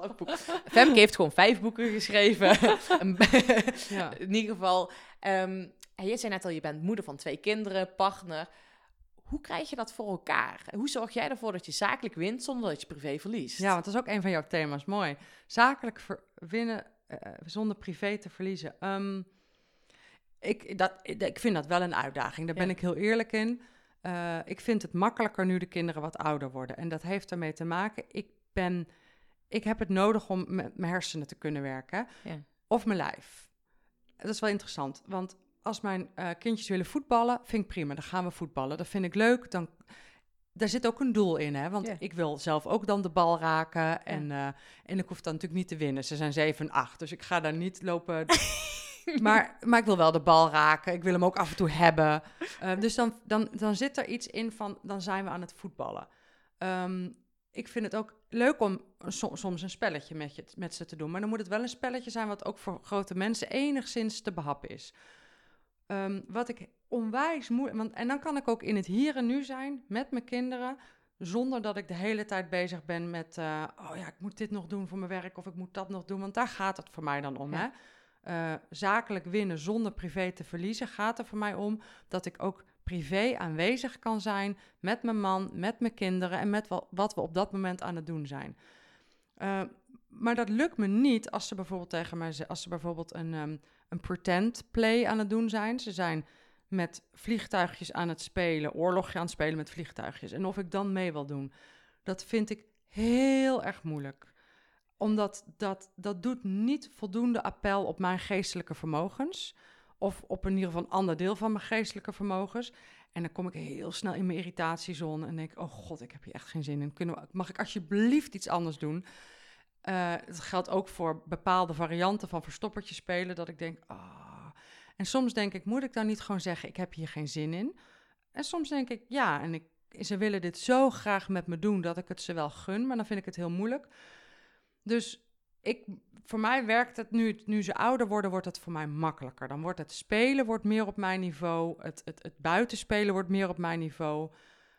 4,5 boek. Femke heeft gewoon vijf boeken geschreven. Ja. In ieder geval. ehm, en je zei net al, je bent moeder van twee kinderen, partner. Hoe krijg je dat voor elkaar? Hoe zorg jij ervoor dat je zakelijk wint zonder dat je privé verliest? Ja, want dat is ook een van jouw thema's. Mooi. Zakelijk winnen eh, zonder privé te verliezen. Ehm, ik, dat, ik vind dat wel een uitdaging. Daar ben Ja. ik heel eerlijk in. Eh, ik vind het makkelijker nu de kinderen wat ouder worden. En dat heeft ermee te maken. Ik ben. Ik heb het nodig om met mijn hersenen te kunnen werken. Ja. Of mijn lijf. Dat is wel interessant. Want als mijn eh, kindjes willen voetballen, vind ik prima. Dan gaan we voetballen. Dat vind ik leuk. Dan, daar zit ook een doel in, hè? Want ik wil zelf ook dan de bal raken. En, eh, en ik hoef dan natuurlijk niet te winnen. Ze zijn 7 en 8, dus ik ga daar niet lopen. maar, maar ik wil wel de bal raken. Ik wil hem ook af en toe hebben. Eh, dus dan, dan, dan zit er iets in van, dan zijn we aan het voetballen. Ehm, ik vind het ook leuk om som- soms een spelletje met, je, met ze te doen. Maar dan moet het wel een spelletje zijn wat ook voor grote mensen enigszins te behappen is. Ehm, wat ik onwijs moeilijk... Want, en dan kan ik ook in het hier en nu zijn met mijn kinderen... zonder dat ik de hele tijd bezig ben met... eh, oh ja, ik moet dit nog doen voor mijn werk of ik moet dat nog doen. Want daar gaat het voor mij dan om, Ja. hè. Eh, zakelijk winnen zonder privé te verliezen gaat er voor mij om... dat ik ook privé aanwezig kan zijn met mijn man, met mijn kinderen... en met wa- wat we op dat moment aan het doen zijn. Eh, maar dat lukt me niet als ze bijvoorbeeld tegen mij als ze bijvoorbeeld een, ehm, een pretend play aan het doen zijn. Ze zijn met vliegtuigjes aan het spelen, oorlogje aan het spelen met vliegtuigjes. En of ik dan mee wil doen, dat vind ik heel erg moeilijk. Omdat dat, dat doet niet voldoende appel op mijn geestelijke vermogens. Of op in ieder geval een ander deel van mijn geestelijke vermogens. En dan kom ik heel snel in mijn irritatiezone en denk oh god, ik heb hier echt geen zin in. Kunnen we, mag ik alsjeblieft iets anders doen? Eh dat geldt ook voor bepaalde varianten van verstoppertje spelen, dat ik denk, ah. En soms denk ik, moet ik dan niet gewoon zeggen, ik heb hier geen zin in? En soms denk ik, ja, en ik, ze willen dit zo graag met me doen dat ik het ze wel gun, maar dan vind ik het heel moeilijk. Dus ik, voor mij werkt het nu, nu ze ouder worden, wordt het voor mij makkelijker. Dan wordt het spelen wordt meer op mijn niveau, het, het, het buitenspelen wordt meer op mijn niveau.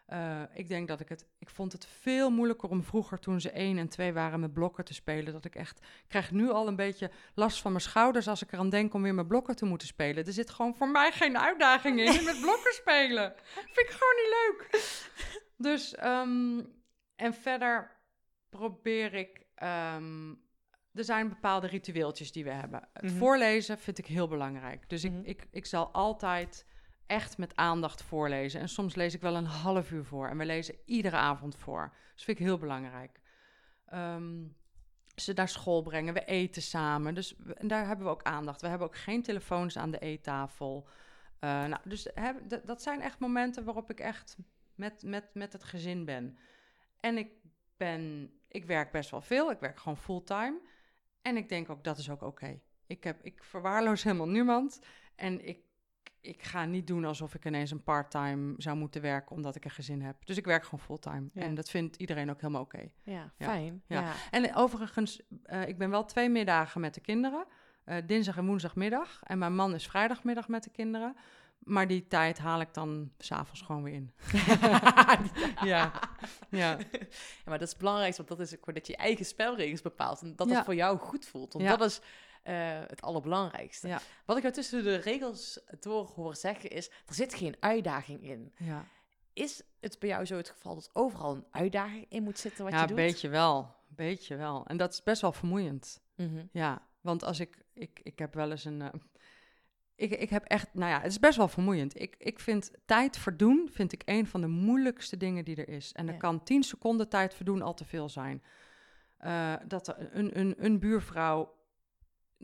Eh, ik denk dat ik het. Ik vond het veel moeilijker om vroeger, toen ze één en twee waren, met blokken te spelen. Dat ik echt. Ik krijg nu al een beetje last van mijn schouders als ik eraan denk om weer met blokken te moeten spelen. Er zit gewoon voor mij geen uitdaging in met blokken spelen. Vind ik gewoon niet leuk. Dus, ehm, en verder probeer ik. ehm, er zijn bepaalde ritueeltjes die we hebben. Het Mhm. voorlezen vind ik heel belangrijk. Dus Mhm. ik, ik, ik zal altijd echt met aandacht voorlezen. En soms lees ik wel een half uur voor. En we lezen iedere avond voor. Dus vind ik heel belangrijk. Ehm, ze naar school brengen, we eten samen. Dus daar hebben we ook aandacht. We hebben ook geen telefoons aan de eettafel. Eh, nou, dus dat zijn echt momenten waarop ik echt met, met, met het gezin ben. En ik ben, ik werk best wel veel. Ik werk gewoon fulltime. En ik denk ook, dat is ook oké. Ik, heb, ik verwaarloos helemaal niemand. En ik, ik ga niet doen alsof ik ineens een part-time zou moeten werken omdat ik een gezin heb. Dus ik werk gewoon fulltime. Ja. En dat vindt iedereen ook helemaal oké. Ja, Ja. fijn. Ja. Ja. En overigens, eh, ik ben wel twee middagen met de kinderen. eh, dinsdag en woensdagmiddag. En mijn man is vrijdagmiddag met de kinderen. Maar die tijd haal ik dan s'avonds gewoon weer in. ja. ja. Maar dat is het belangrijkste, want dat is ook dat je eigen spelregels bepaalt. En dat het voor jou goed voelt. Want Ja. dat is eh, het allerbelangrijkste. Ja. Wat ik jou tussen de regels door hoor zeggen is, er zit geen uitdaging in. Ja, Is het bij jou zo het geval dat overal een uitdaging in moet zitten wat ja je doet? beetje wel. Beetje wel. En dat is best wel vermoeiend. Mhm. Ja, want als ik, ik, ik heb wel eens een. eh, ik, ik heb echt, nou ja, het is best wel vermoeiend. Ik, ik vind tijd verdoen, vind ik een van de moeilijkste dingen die er is. En er Ja. kan tien seconden tijd verdoen al te veel zijn. Eh, dat er een, een, een buurvrouw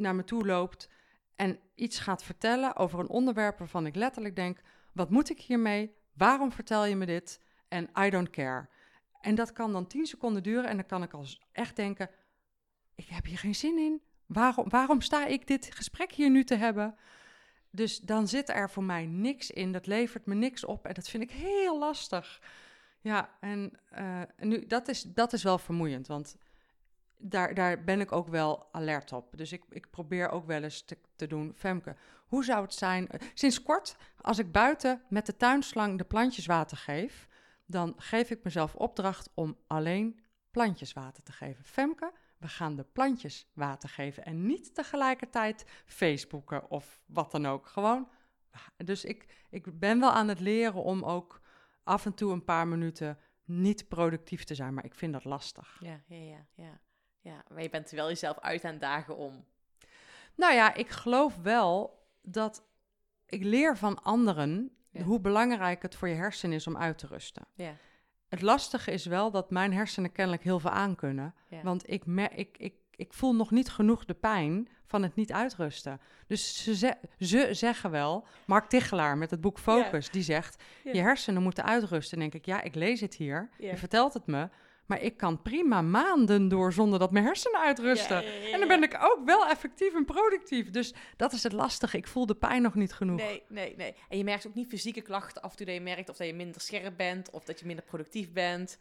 naar me toe loopt en iets gaat vertellen over een onderwerp waarvan ik letterlijk denk: wat moet ik hiermee? Waarom vertel je me dit? En I don't care. En dat kan dan tien seconden duren en dan kan ik als echt denken: ik heb hier geen zin in. Waarom, waarom sta ik dit gesprek hier nu te hebben? Dus dan zit er voor mij niks in. Dat levert me niks op en dat vind ik heel lastig. Ja, en eh, nu, dat, is, dat is wel vermoeiend, want daar, daar ben ik ook wel alert op. Dus ik, ik probeer ook wel eens te, doen, Femke, hoe zou het zijn... eh, Sinds kort, als ik buiten met de tuinslang de plantjes water geef... dan geef ik mezelf opdracht om alleen plantjes water te geven. Femke, we gaan de plantjes water geven en niet tegelijkertijd Facebooken of wat dan ook. Gewoon. Dus ik, ik ben wel aan het leren om ook af en toe een paar minuten niet productief te zijn, maar ik vind dat lastig. Ja, ja, ja, ja. Ja. Maar je bent wel jezelf uit aan dagen om. Nou ja, ik geloof wel dat ik leer van anderen Ja. hoe belangrijk het voor je hersenen is om uit te rusten. Ja, Het lastige is wel dat mijn hersenen kennelijk heel veel aankunnen. ja. Want ik, me- ik, ik, ik voel nog niet genoeg de pijn van het niet uitrusten. Dus ze, ze, ze zeggen wel, Mark Tichelaar met het boek Focus, die zegt... Je hersenen moeten uitrusten. En denk ik, ja, ik lees het hier, je vertelt het me... maar ik kan prima maanden door zonder dat mijn hersenen uitrusten. Ja, ja, ja, En dan ben ik ook wel effectief en productief. Dus dat is het lastige. Ik voel de pijn nog niet genoeg. Nee, nee, nee. En je merkt ook niet fysieke klachten af en toe dat je merkt of dat je minder scherp bent of dat je minder productief bent.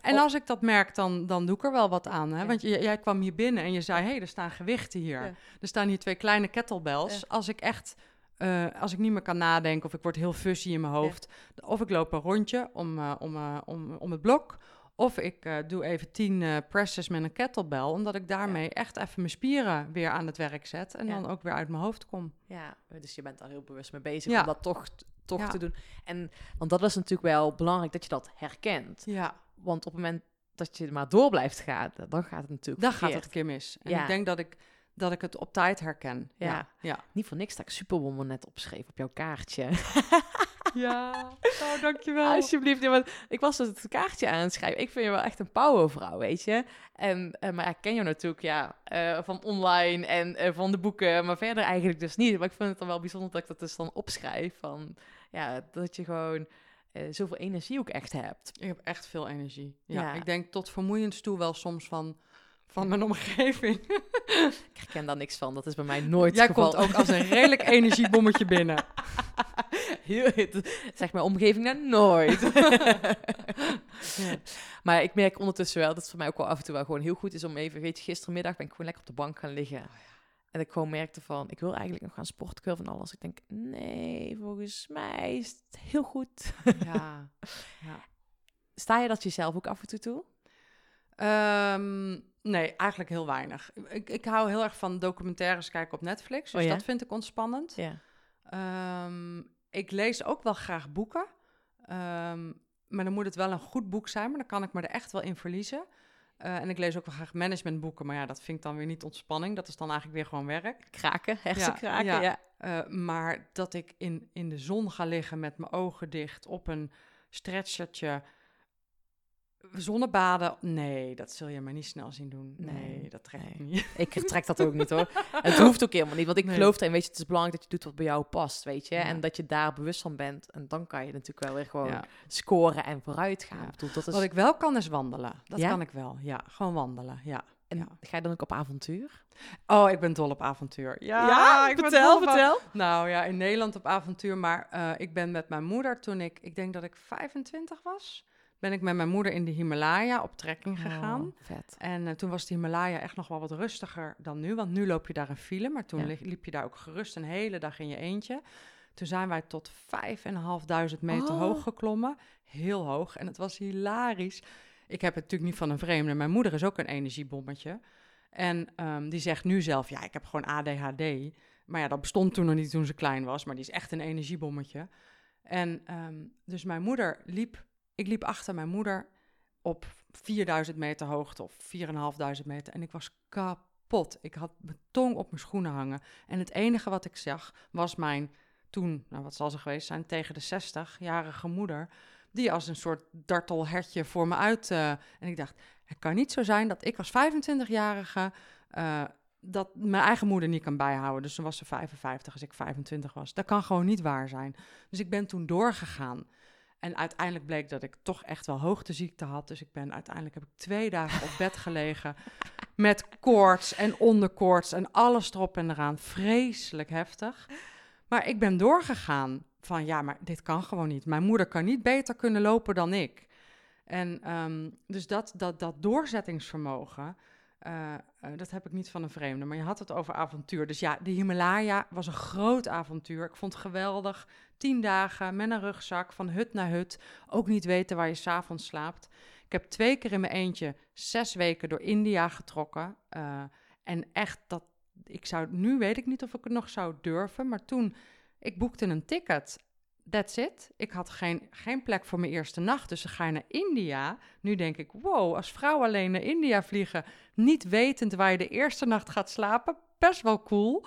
En als ik dat merk, dan, dan doe ik er wel wat aan. Hè? Ja. Want j- jij kwam hier binnen en je zei: hé, hey, er staan gewichten hier. Ja. Er staan hier twee kleine kettlebells. Ja. Als ik echt, eh, als ik niet meer kan nadenken of ik word heel fuzzy in mijn hoofd, of ik loop een rondje om, eh, om, eh, om, om het blok. Of ik eh, doe even tien eh, presses met een kettlebell, omdat ik daarmee echt even mijn spieren weer aan het werk zet en Ja. dan ook weer uit mijn hoofd kom. Ja, dus je bent daar heel bewust mee bezig Ja. om dat toch, toch te doen. En, want dat is natuurlijk wel belangrijk dat je dat herkent. Ja, Want op het moment dat je maar door blijft gaan, dan gaat het natuurlijk dan gaat het een keer mis. En Ja. ik denk dat ik, dat ik het op tijd herken. Ja. Ja, ja. Niet voor niks dat ik Superwoman net opschreef op jouw kaartje. ja. Oh, dankjewel. Alsjeblieft, ja, want ik was dus het kaartje aan het schrijven. Ik vind je wel echt een powervrouw, weet je. En, eh, maar ik ken je natuurlijk ja, eh, van online en eh, van de boeken, maar verder eigenlijk dus niet. Maar ik vind het dan wel bijzonder dat ik dat dus dan opschrijf. Van, ja, dat je gewoon zoveel energie ook echt hebt. Ik heb echt veel energie. Ja, Ja. ik denk tot vermoeiend toe wel soms van, van mijn omgeving. Ik herken daar niks van. Dat is bij mij nooit Jij geval. komt ook als een redelijk energiebommetje binnen. Heel, zeg mijn omgeving nou nooit. Ja. Maar ik merk ondertussen wel dat het voor mij ook wel af en toe wel gewoon heel goed is om even, weet je, gistermiddag ben ik gewoon lekker op de bank gaan liggen. En ik gewoon merkte van, ik wil eigenlijk nog gaan sporten, ik wil van alles. Ik denk, nee, volgens mij is het heel goed. Ja. ja. Sta je dat jezelf ook af en toe toe? Ehm, nee, eigenlijk heel weinig. Ik, ik hou heel erg van documentaires kijken op Netflix. Dus Oh ja? dat vind ik ontspannend. Ja. Ehm, ik lees ook wel graag boeken. Ehm, maar dan moet het wel een goed boek zijn, maar dan kan ik me er echt wel in verliezen. Eh, en ik lees ook wel graag managementboeken, maar ja, dat vind ik dan weer niet ontspanning. Dat is dan eigenlijk weer gewoon werk. Kraken, hersenkraken, ja. ja. Eh, maar dat ik in, in de zon ga liggen met mijn ogen dicht op een stretchertje. Zonnebaden, nee, dat zul je mij niet snel zien doen. Nee, Nee, dat trek ik nee. niet. Ik trek dat ook niet hoor. Het hoeft ook helemaal niet, want ik Nee. geloof erin, weet je, het is belangrijk dat je doet wat bij jou past, weet je. Ja. En dat je daar bewust van bent. En dan kan je natuurlijk wel weer gewoon Ja. scoren en vooruit gaan. Ja. Ik bedoel, dat is... Wat ik wel kan is wandelen. Dat kan ik wel, ja. Gewoon wandelen, ja. En ga je dan ook op avontuur? Oh, ik ben dol op avontuur. Ja, ik ben op vertel. Nou ja, in Nederland op avontuur. Maar eh, ik ben met mijn moeder toen ik, ik denk dat ik 25 was, ben ik met mijn moeder in de Himalaya op trekking gegaan. Oh, vet. En eh, toen was de Himalaya echt nog wel wat rustiger dan nu. Want nu loop je daar een file, maar toen Ja. liep je daar ook gerust een hele dag in je eentje. Toen zijn wij tot 5.500 meter Oh. hoog geklommen. Heel hoog. En het was hilarisch. Ik heb het natuurlijk niet van een vreemde. Mijn moeder is ook een energiebommetje. En ehm, die zegt nu zelf, ja, ik heb gewoon ADHD. Maar ja, dat bestond toen nog niet toen ze klein was. Maar die is echt een energiebommetje. En ehm, dus mijn moeder liep... Ik liep achter mijn moeder op 4000 meter hoogte of 4500 meter. En ik was kapot. Ik had mijn tong op mijn schoenen hangen. En het enige wat ik zag was mijn toen, nou wat zal ze geweest zijn, tegen de 60-jarige moeder. Die als een soort dartelhertje voor me uit. eh, en ik dacht, het kan niet zo zijn dat ik als 25-jarige. eh, dat mijn eigen moeder niet kan bijhouden. Dus toen was ze 55 als ik 25 was. Dat kan gewoon niet waar zijn. Dus ik ben toen doorgegaan. En uiteindelijk bleek dat ik toch echt wel hoogteziekte had. Dus ik ben uiteindelijk heb ik twee dagen op bed gelegen. Met koorts en onderkoorts en alles erop en eraan. Vreselijk heftig. Maar ik ben doorgegaan van ja, maar dit kan gewoon niet. Mijn moeder kan niet beter kunnen lopen dan ik. En ehm, dus dat, dat, dat doorzettingsvermogen, eh, eh, dat heb ik niet van een vreemde. Maar je had het over avontuur. Dus ja, de Himalaya was een groot avontuur. Ik vond het geweldig. Tien dagen met een rugzak van hut naar hut. Ook niet weten waar je s'avonds slaapt. Ik heb twee keer in mijn eentje zes weken door India getrokken. Eh, en echt, dat, ik zou, nu weet ik niet of ik het nog zou durven. Maar toen, ik boekte een ticket. That's it. Ik had geen, geen plek voor mijn eerste nacht. Dus dan ga naar India. Nu denk ik, wow, als vrouw alleen naar India vliegen. Niet wetend waar je de eerste nacht gaat slapen. Best wel cool.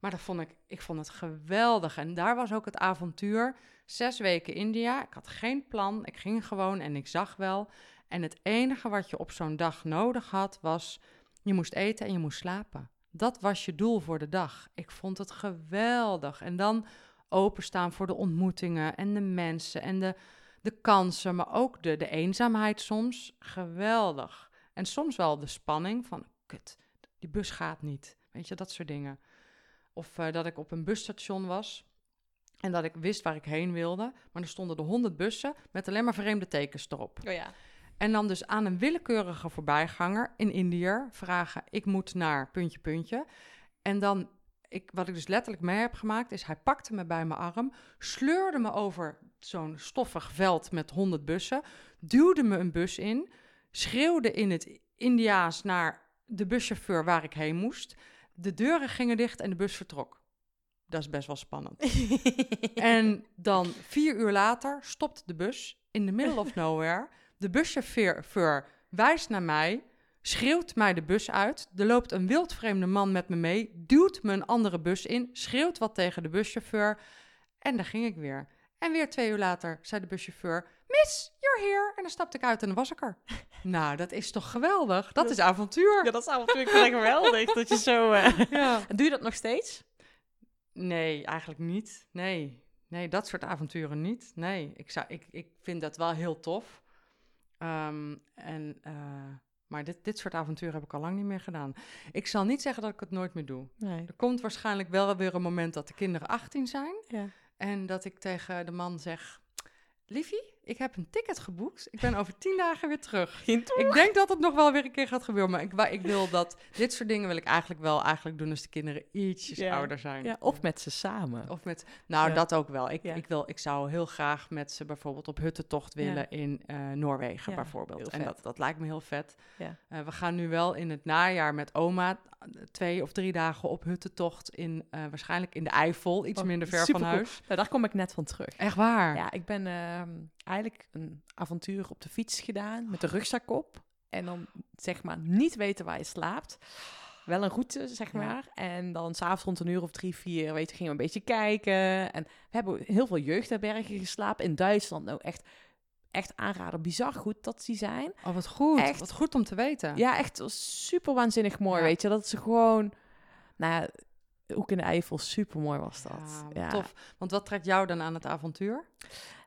Maar dat vond ik, ik vond het geweldig. En daar was ook het avontuur. Zes weken India. Ik had geen plan. Ik ging gewoon en ik zag wel. En het enige wat je op zo'n dag nodig had, was je moest eten en je moest slapen. Dat was je doel voor de dag. Ik vond het geweldig. En dan openstaan voor de ontmoetingen en de mensen en de, de kansen, maar ook de, de eenzaamheid soms. Geweldig. En soms wel de spanning van, kut, die bus gaat niet. Weet je, dat soort dingen. Of eh, dat ik op een busstation was en dat ik wist waar ik heen wilde, maar er stonden er honderd bussen met alleen maar vreemde tekens erop. Oh ja. En dan dus aan een willekeurige voorbijganger in Indiër vragen: ik moet naar puntje, puntje. En dan, ik, wat ik dus letterlijk mee heb gemaakt, is hij pakte me bij mijn arm, sleurde me over zo'n stoffig veld met honderd bussen, duwde me een bus in, schreeuwde in het Indiaas naar de buschauffeur waar ik heen moest. De deuren gingen dicht en de bus vertrok. Dat is best wel spannend. En dan vier uur later stopt de bus in the middle of nowhere. De buschauffeur wijst naar mij, schreeuwt mij de bus uit. Er loopt een wildvreemde man met me mee, duwt me een andere bus in, schreeuwt wat tegen de buschauffeur. En daar ging ik weer. En weer twee uur later zei de buschauffeur, Miss, you're here. En dan stapte ik uit en dan was ik er. nou, dat is toch geweldig? Dat is avontuur. Ja, dat is natuurlijk wel geweldig dat je zo... eh, Ja. Doe je dat nog steeds? Nee, eigenlijk niet. Nee. Nee, dat soort avonturen niet. Nee, ik, zou, ik, ik vind dat wel heel tof. Ehm, en, eh, maar dit, dit soort avonturen heb ik al lang niet meer gedaan. Ik zal niet zeggen dat ik het nooit meer doe. Nee. Er komt waarschijnlijk wel weer een moment dat de kinderen 18 zijn. Ja. En dat ik tegen de man zeg... Liefie, ik heb een ticket geboekt. Ik ben over tien dagen weer terug. Ik denk dat het nog wel weer een keer gaat gebeuren. Maar ik, wil dat... Dit soort dingen wil ik eigenlijk wel eigenlijk doen als de kinderen ietsjes ouder zijn. Ja, of met ze samen. Of met, nou, Ja. dat ook wel. Ik, Ja. ik, wil, ik zou heel graag met ze bijvoorbeeld op huttentocht willen in eh, Noorwegen bijvoorbeeld. En dat, dat lijkt me heel vet. Ja. Eh, we gaan nu wel in het najaar met oma eh, twee of drie dagen op huttentocht in, waarschijnlijk in de Eifel, iets Oh, minder ver van huis. Nou, daar kom ik net van terug. Echt waar? Ja, ik ben ehm, eigenlijk een avontuur op de fiets gedaan met de rugzak op. En dan zeg maar niet weten waar je slaapt. Wel een route, zeg Ja. maar. En dan s'avonds rond een uur of drie, vier, weet je, gingen we een beetje kijken. En we hebben heel veel jeugdherbergen geslapen in Duitsland. Nou, echt, echt aanraden. Bizar goed dat die zijn. Oh, wat goed. Echt. Wat goed om te weten. Ja, echt super waanzinnig mooi, Ja. weet je. Dat ze gewoon, nou ook in de Eifel, super mooi was dat. Ja, tof. Want wat trekt jou dan aan het avontuur?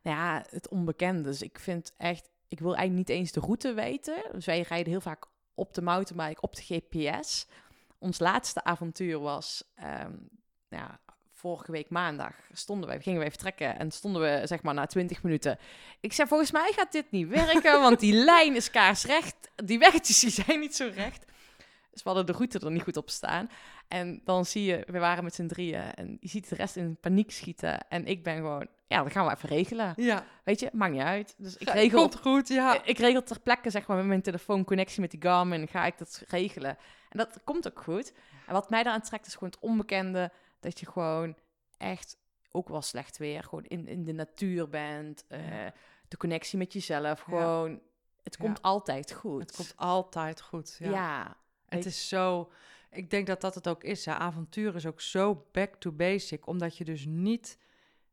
Nou ja, het onbekende. Dus ik vind echt, ik wil eigenlijk niet eens de route weten. Dus wij rijden heel vaak op de mountainbike, op de GPS. Ons laatste avontuur was, ehm, ja, vorige week maandag stonden wij, gingen wij vertrekken en stonden we zeg maar na 20 minuten. Ik zei, volgens mij gaat dit niet werken, want die lijn is kaarsrecht. Die weggetjes die zijn niet zo recht. Dus we hadden de route er niet goed op staan. En dan zie je, we waren met z'n drieën en je ziet de rest in paniek schieten. En ik ben gewoon, ja, dat gaan we even regelen. Ja, Weet je, maakt niet uit. Dus ik regel, komt goed, ja. ik regel ter plekke, zeg maar, met mijn telefoon connectie met die Garmin. Ga ik dat regelen. En dat komt ook goed. En wat mij daaraan trekt, is gewoon het onbekende. Dat je gewoon echt, ook wel slecht weer, gewoon in, in de natuur bent. eh, de connectie met jezelf. Gewoon, het Ja. komt altijd goed. Het komt altijd goed. ja. Het is zo. Ik denk dat dat het ook is. Hè. Avontuur is ook zo back to basic, omdat je dus niet.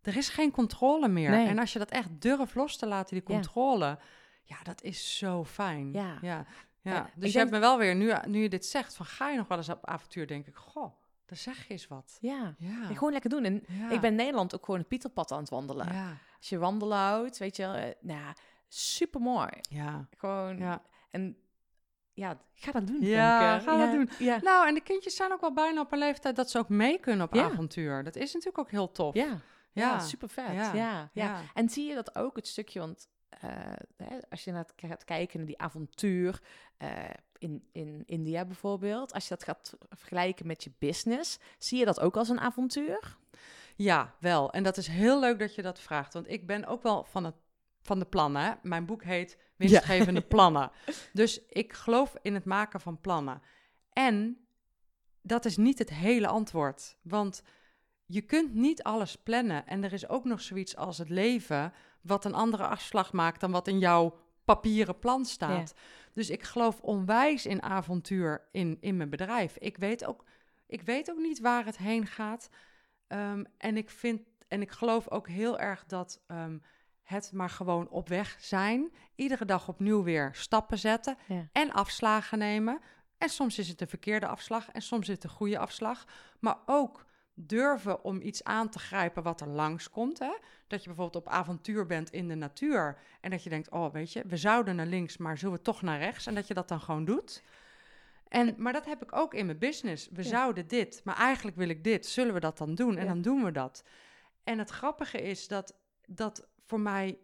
Er is geen controle meer. Nee. En als je dat echt durft los te laten, die controle, ja, dat is zo fijn. Ja. ja. ja. Ja, ik Dus je denk- hebt me wel weer, nu, nu je dit zegt, van ga je nog wel eens op avontuur, denk ik, goh, daar zeg je eens wat. Ja. Ja. Gewoon lekker doen. En ik ben in Nederland ook gewoon het Pieterpad aan het wandelen. Als je wandelen houdt, weet je eh, nou, super mooi. Ja. Gewoon, ja. en ja, ga dat doen. Ja, Femke. ga dat doen. Ja. Nou, en de kindjes zijn ook wel bijna op een leeftijd dat ze ook mee kunnen op Ja. avontuur. Dat is natuurlijk ook heel tof. Ja, ja, super vet. Ja. Ja. Ja, Ja. En zie je dat ook, het stukje, want eh, hè, als je naar het gaat kijken naar die avontuur eh, in, in India bijvoorbeeld, als je dat gaat vergelijken met je business, zie je dat ook als een avontuur? Ja, wel. En dat is heel leuk dat je dat vraagt. Want ik ben ook wel van, het, van de plannen. Mijn boek heet Winstgevende Plannen. Dus ik geloof in het maken van plannen. En dat is niet het hele antwoord. Want je kunt niet alles plannen. En er is ook nog zoiets als het leven... wat een andere afslag maakt dan wat in jouw papieren plan staat. Dus ik geloof onwijs in avontuur in, in mijn bedrijf. Ik weet, ook, ik weet ook niet waar het heen gaat... Ehm, en ik vind en ik geloof ook heel erg dat ehm, het maar gewoon op weg zijn. Iedere dag opnieuw weer stappen zetten Ja. en afslagen nemen. En soms is het een verkeerde afslag en soms is het een goede afslag. Maar ook durven om iets aan te grijpen wat er langskomt. Hè? Dat je bijvoorbeeld op avontuur bent in de natuur. En dat je denkt, oh weet je, we zouden naar links, maar zullen we toch naar rechts? En dat je dat dan gewoon doet. En, maar dat heb ik ook in mijn business. We Ja. zouden dit, maar eigenlijk wil ik dit. Zullen we dat dan doen? En Ja. dan doen we dat. En het grappige is dat dat voor mij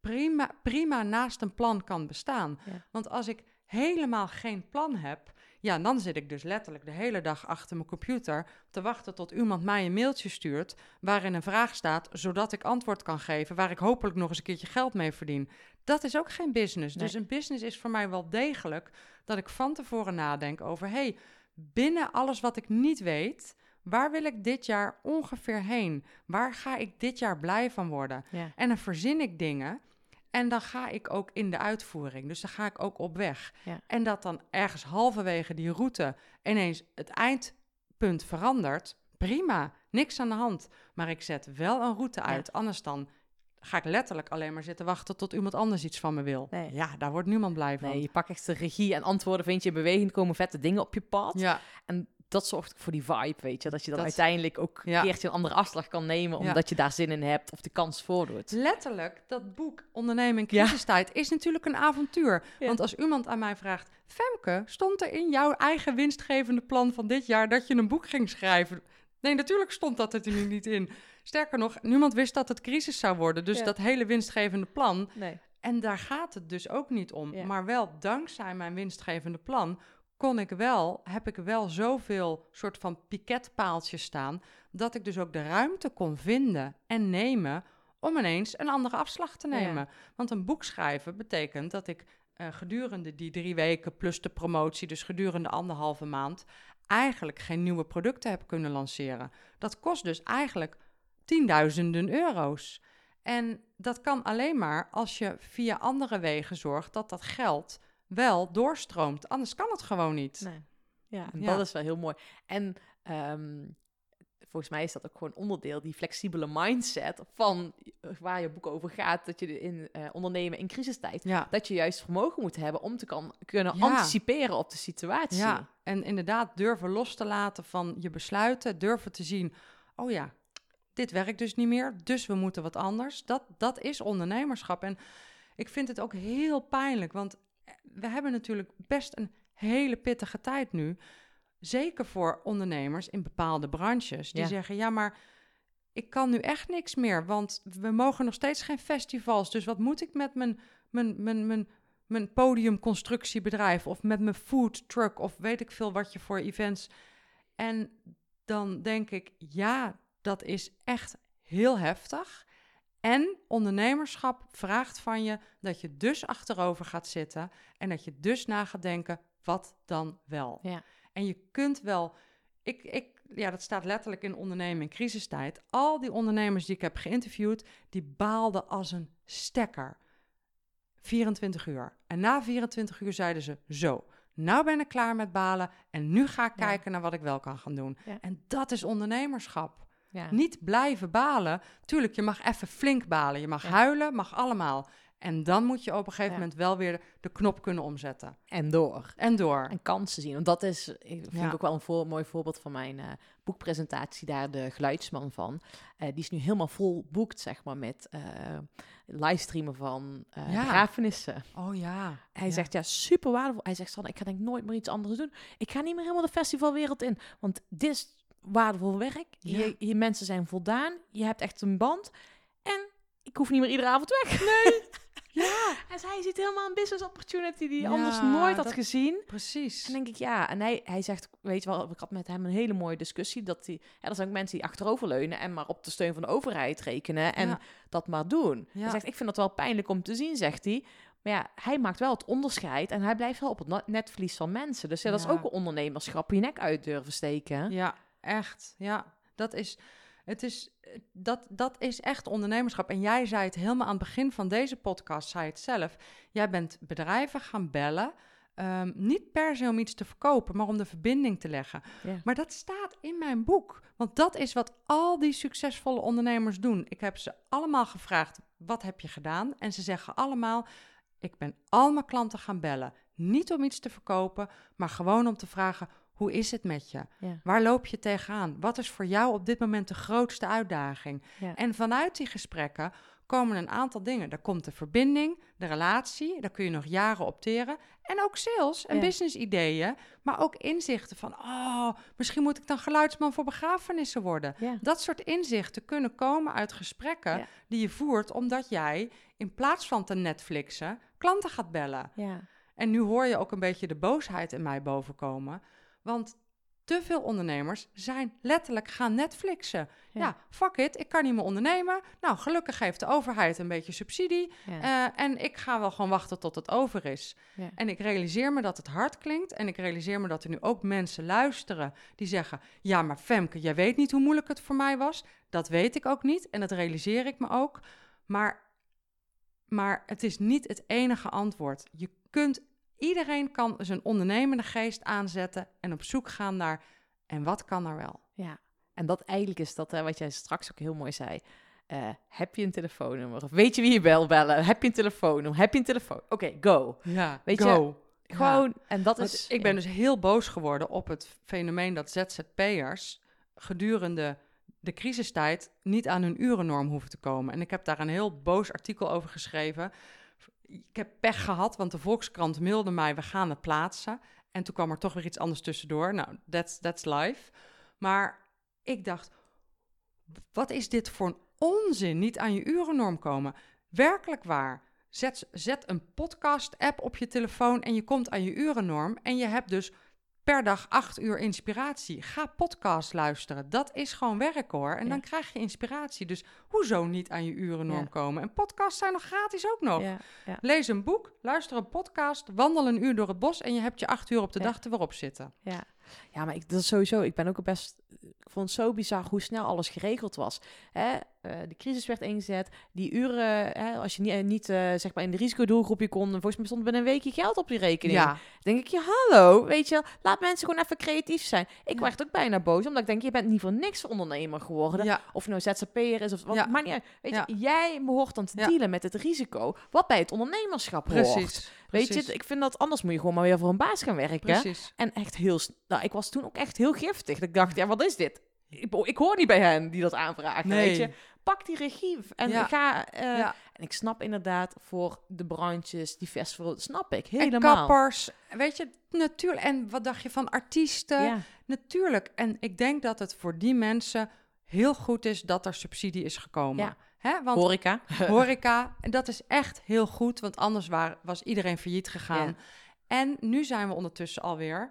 prima, prima naast een plan kan bestaan. Ja. Want als ik helemaal geen plan heb, ja, dan zit ik dus letterlijk de hele dag achter mijn computer te wachten tot iemand mij een mailtje stuurt waarin een vraag staat, zodat ik antwoord kan geven, waar ik hopelijk nog eens een keertje geld mee verdien. Dat is ook geen business. Dus een business is voor mij wel degelijk dat ik van tevoren nadenk over, hey, binnen alles wat ik niet weet, waar wil ik dit jaar ongeveer heen? Waar ga ik dit jaar blij van worden? Ja. En dan verzin ik dingen en dan ga ik ook in de uitvoering. Dus dan ga ik ook op weg. Ja. En dat dan ergens halverwege die route ineens het eindpunt verandert. Prima, niks aan de hand. Maar ik zet wel een route uit. Anders dan ga ik letterlijk alleen maar zitten wachten tot iemand anders iets van me wil. Nee. Ja, daar wordt niemand blij van. Nee, je pakt echt de regie en antwoorden vind je in beweging, komen vette dingen op je pad. Ja, En dat zorgt voor die vibe, weet je. Dat je dan Dat- uiteindelijk ook Ja. een keertje een andere afslag kan nemen, omdat je daar zin in hebt of de kans voordoet. letterlijk, dat boek Ondernemen in crisistijd is natuurlijk een avontuur. Want als iemand aan mij vraagt, Femke, stond er in jouw eigen winstgevende plan van dit jaar dat je een boek ging schrijven? Nee, natuurlijk stond dat er nu niet in. Sterker nog, niemand wist dat het crisis zou worden. Dus Ja. dat hele winstgevende plan. Nee. En daar gaat het dus ook niet om. Ja. Maar wel dankzij mijn winstgevende plan kon ik wel, heb ik wel zoveel soort van piketpaaltjes staan, dat ik dus ook de ruimte kon vinden en nemen om ineens een andere afslag te Ja. nemen. Want een boek schrijven betekent dat ik eh, gedurende die drie weken plus de promotie, dus gedurende anderhalve maand, eigenlijk geen nieuwe producten heb kunnen lanceren. Dat kost dus eigenlijk tienduizenden euro's. En dat kan alleen maar als je via andere wegen zorgt dat dat geld wel doorstroomt. Anders kan het gewoon niet. nee. Ja, en Ja. dat is wel heel mooi. En ehm, volgens mij is dat ook gewoon onderdeel, die flexibele mindset van eh, waar je boek over gaat, dat je in eh, ondernemen in crisistijd, Ja. dat je juist vermogen moet hebben om te kan, kunnen Ja. anticiperen op de situatie. Ja, en inderdaad durven los te laten van je besluiten, durven te zien, oh ja, dit werkt dus niet meer, dus we moeten wat anders. Dat, dat is ondernemerschap. En ik vind het ook heel pijnlijk, want we hebben natuurlijk best een hele pittige tijd nu. Zeker voor ondernemers in bepaalde branches. Die Ja. zeggen, ja, maar ik kan nu echt niks meer. Want we mogen nog steeds geen festivals. Dus wat moet ik met mijn, mijn, mijn, mijn, mijn podiumconstructiebedrijf... of met mijn food truck of weet ik veel wat je voor events... En dan denk ik, ja, dat is echt heel heftig. En ondernemerschap vraagt van je dat je dus achterover gaat zitten en dat je dus na gaat denken, wat dan wel? Ja. En je kunt wel, ik, ik, ja, dat staat letterlijk in ondernemen in crisistijd. Al die ondernemers die ik heb geïnterviewd, die baalden als een stekker. 24 uur. En na 24 uur zeiden ze, zo, nou ben ik klaar met balen en nu ga ik Ja. kijken naar wat ik wel kan gaan doen. Ja. En dat is ondernemerschap. Ja. Niet blijven balen. Tuurlijk, je mag even flink balen. Je mag Ja. huilen, mag allemaal. En dan moet je op een gegeven Ja. moment wel weer de knop kunnen omzetten. En door. En door. En kansen zien. Want dat is, ik vind ik ook wel een voor, mooi voorbeeld van mijn eh, boekpresentatie. Daar de geluidsman van. Eh, die is nu helemaal vol boekt, zeg maar, met eh livestreamen van Ja. begrafenissen. Oh ja. Hij zegt, ja, super waardevol. Hij zegt, Sanne, ik ga denk ik nooit meer iets anders doen. Ik ga niet meer helemaal de festivalwereld in. Want dit is waardevol werk. Ja. Je, je mensen zijn voldaan. Je hebt echt een band. En ik hoef niet meer iedere avond weg. Nee. Ja, En hij ziet helemaal een business opportunity die hij Ja, anders nooit had dat- gezien. precies. En denk ik, ja. En hij, hij zegt, weet je wel, ik had met hem een hele mooie discussie. Dat hij, ja, er zijn ook mensen die achteroverleunen en maar op de steun van de overheid rekenen. En Ja. dat maar doen. Hij zegt, ik vind dat wel pijnlijk om te zien, zegt hij. Maar ja, hij maakt wel het onderscheid en hij blijft wel op het netvlies van mensen. Dus ja, dat is ook een ondernemerschap, je nek uit durven steken. Ja, echt. Ja, dat is, het is, dat, dat is echt ondernemerschap. En jij zei het helemaal aan het begin van deze podcast, zei het zelf. Jij bent bedrijven gaan bellen. ehm, niet per se om iets te verkopen, maar om de verbinding te leggen. Maar dat staat in mijn boek. Want dat is wat al die succesvolle ondernemers doen. Ik heb ze allemaal gevraagd: wat heb je gedaan? En ze zeggen allemaal: ik ben al mijn klanten gaan bellen. Niet om iets te verkopen, maar gewoon om te vragen: hoe is het met je? Ja. Waar loop je tegenaan? Wat is voor jou op dit moment de grootste uitdaging? Ja. En vanuit die gesprekken komen een aantal dingen. Er komt de verbinding, de relatie, daar kun je nog jaren opteren. En ook sales en Ja. business ideeën, maar ook inzichten van, oh, misschien moet ik dan geluidsman voor begrafenissen worden. Ja. Dat soort inzichten kunnen komen uit gesprekken Ja. die je voert, omdat jij in plaats van te Netflixen klanten gaat bellen. Ja. En nu hoor je ook een beetje de boosheid in mij bovenkomen. Want te veel ondernemers zijn letterlijk gaan Netflixen. Ja. Ja. fuck it, ik kan niet meer ondernemen. Nou, gelukkig geeft de overheid een beetje subsidie. Ja. eh, en ik ga wel gewoon wachten tot het over is. Ja. En ik realiseer me dat het hard klinkt. En ik realiseer me dat er nu ook mensen luisteren die zeggen... Ja, maar Femke, jij weet niet hoe moeilijk het voor mij was. Dat weet ik ook niet en dat realiseer ik me ook. Maar, maar het is niet het enige antwoord. Je kunt, iedereen kan zijn ondernemende geest aanzetten... en op zoek gaan naar... En wat kan er wel? Ja, en dat eigenlijk is dat, hè, wat jij straks ook heel mooi zei. Eh, heb je een telefoonnummer? Of weet je wie je bel bellen? Heb je een telefoonnummer? Heb je een telefoon? Oké, go. Ja, Weet je, go. Gewoon, en dat Want is... ik ben ja. dus heel boos geworden op het fenomeen dat ZZP'ers gedurende de crisistijd niet aan hun urennorm hoeven te komen. En ik heb daar een heel boos artikel over geschreven. Ik heb pech gehad, want de Volkskrant mailde mij, we gaan het plaatsen. En toen kwam er toch weer iets anders tussendoor. Nou, that's, that's life. Maar ik dacht, wat is dit voor een onzin? Niet aan je urennorm komen. Werkelijk waar. Zet, zet een podcast-app op je telefoon en je komt aan je urennorm. En je hebt dus per dag acht uur inspiratie. Ga podcast luisteren. Dat is gewoon werk hoor. En Ja. dan krijg je inspiratie. Dus hoezo niet aan je urennorm Ja. komen? En podcasts zijn nog gratis ook nog. Ja. Lees een boek, luister een podcast, wandel een uur door het bos en je hebt je acht uur op de dag er weer op zitten. Ja, ja maar ik, dat is sowieso. Ik ben ook best. Ik vond het zo bizar hoe snel alles geregeld was. Hè? Eh, de crisis werd ingezet. Die uren, hè, als je niet, niet eh, zeg maar in de risicodoelgroepje kon, volgens mij stond binnen een weekje geld op je rekening. Ja, denk ik, ja, hallo, weet je, laat mensen gewoon even creatief zijn. Ik Ja. werd ook bijna boos, omdat ik denk, je bent niet voor niks ondernemer geworden. ja, Of je nou ZZP'er is of wat, maakt niet uit. Weet je, jij behoort dan te dealen met het risico wat bij het ondernemerschap hoort. precies. Weet precies, je, ik vind dat anders moet je gewoon maar weer voor een baas gaan werken. Precies. En echt heel... Nou, ik was toen ook echt heel giftig. Dat ik dacht, ja, wat is dit? Ik, ik hoor niet bij hen die dat aanvragen, Nee. weet je. Pak die regie en Ja. ga... eh, Ja. En ik snap inderdaad voor de branches, die festivals, snap ik En helemaal. kappers, weet je, natuurlijk. En wat dacht je van artiesten? Ja, Natuurlijk. En ik denk dat het voor die mensen heel goed is dat er subsidie is gekomen. Ja. Hè? Want horeca. horeca, en dat is echt heel goed, want anders waar, was iedereen failliet gegaan. En nu zijn we ondertussen alweer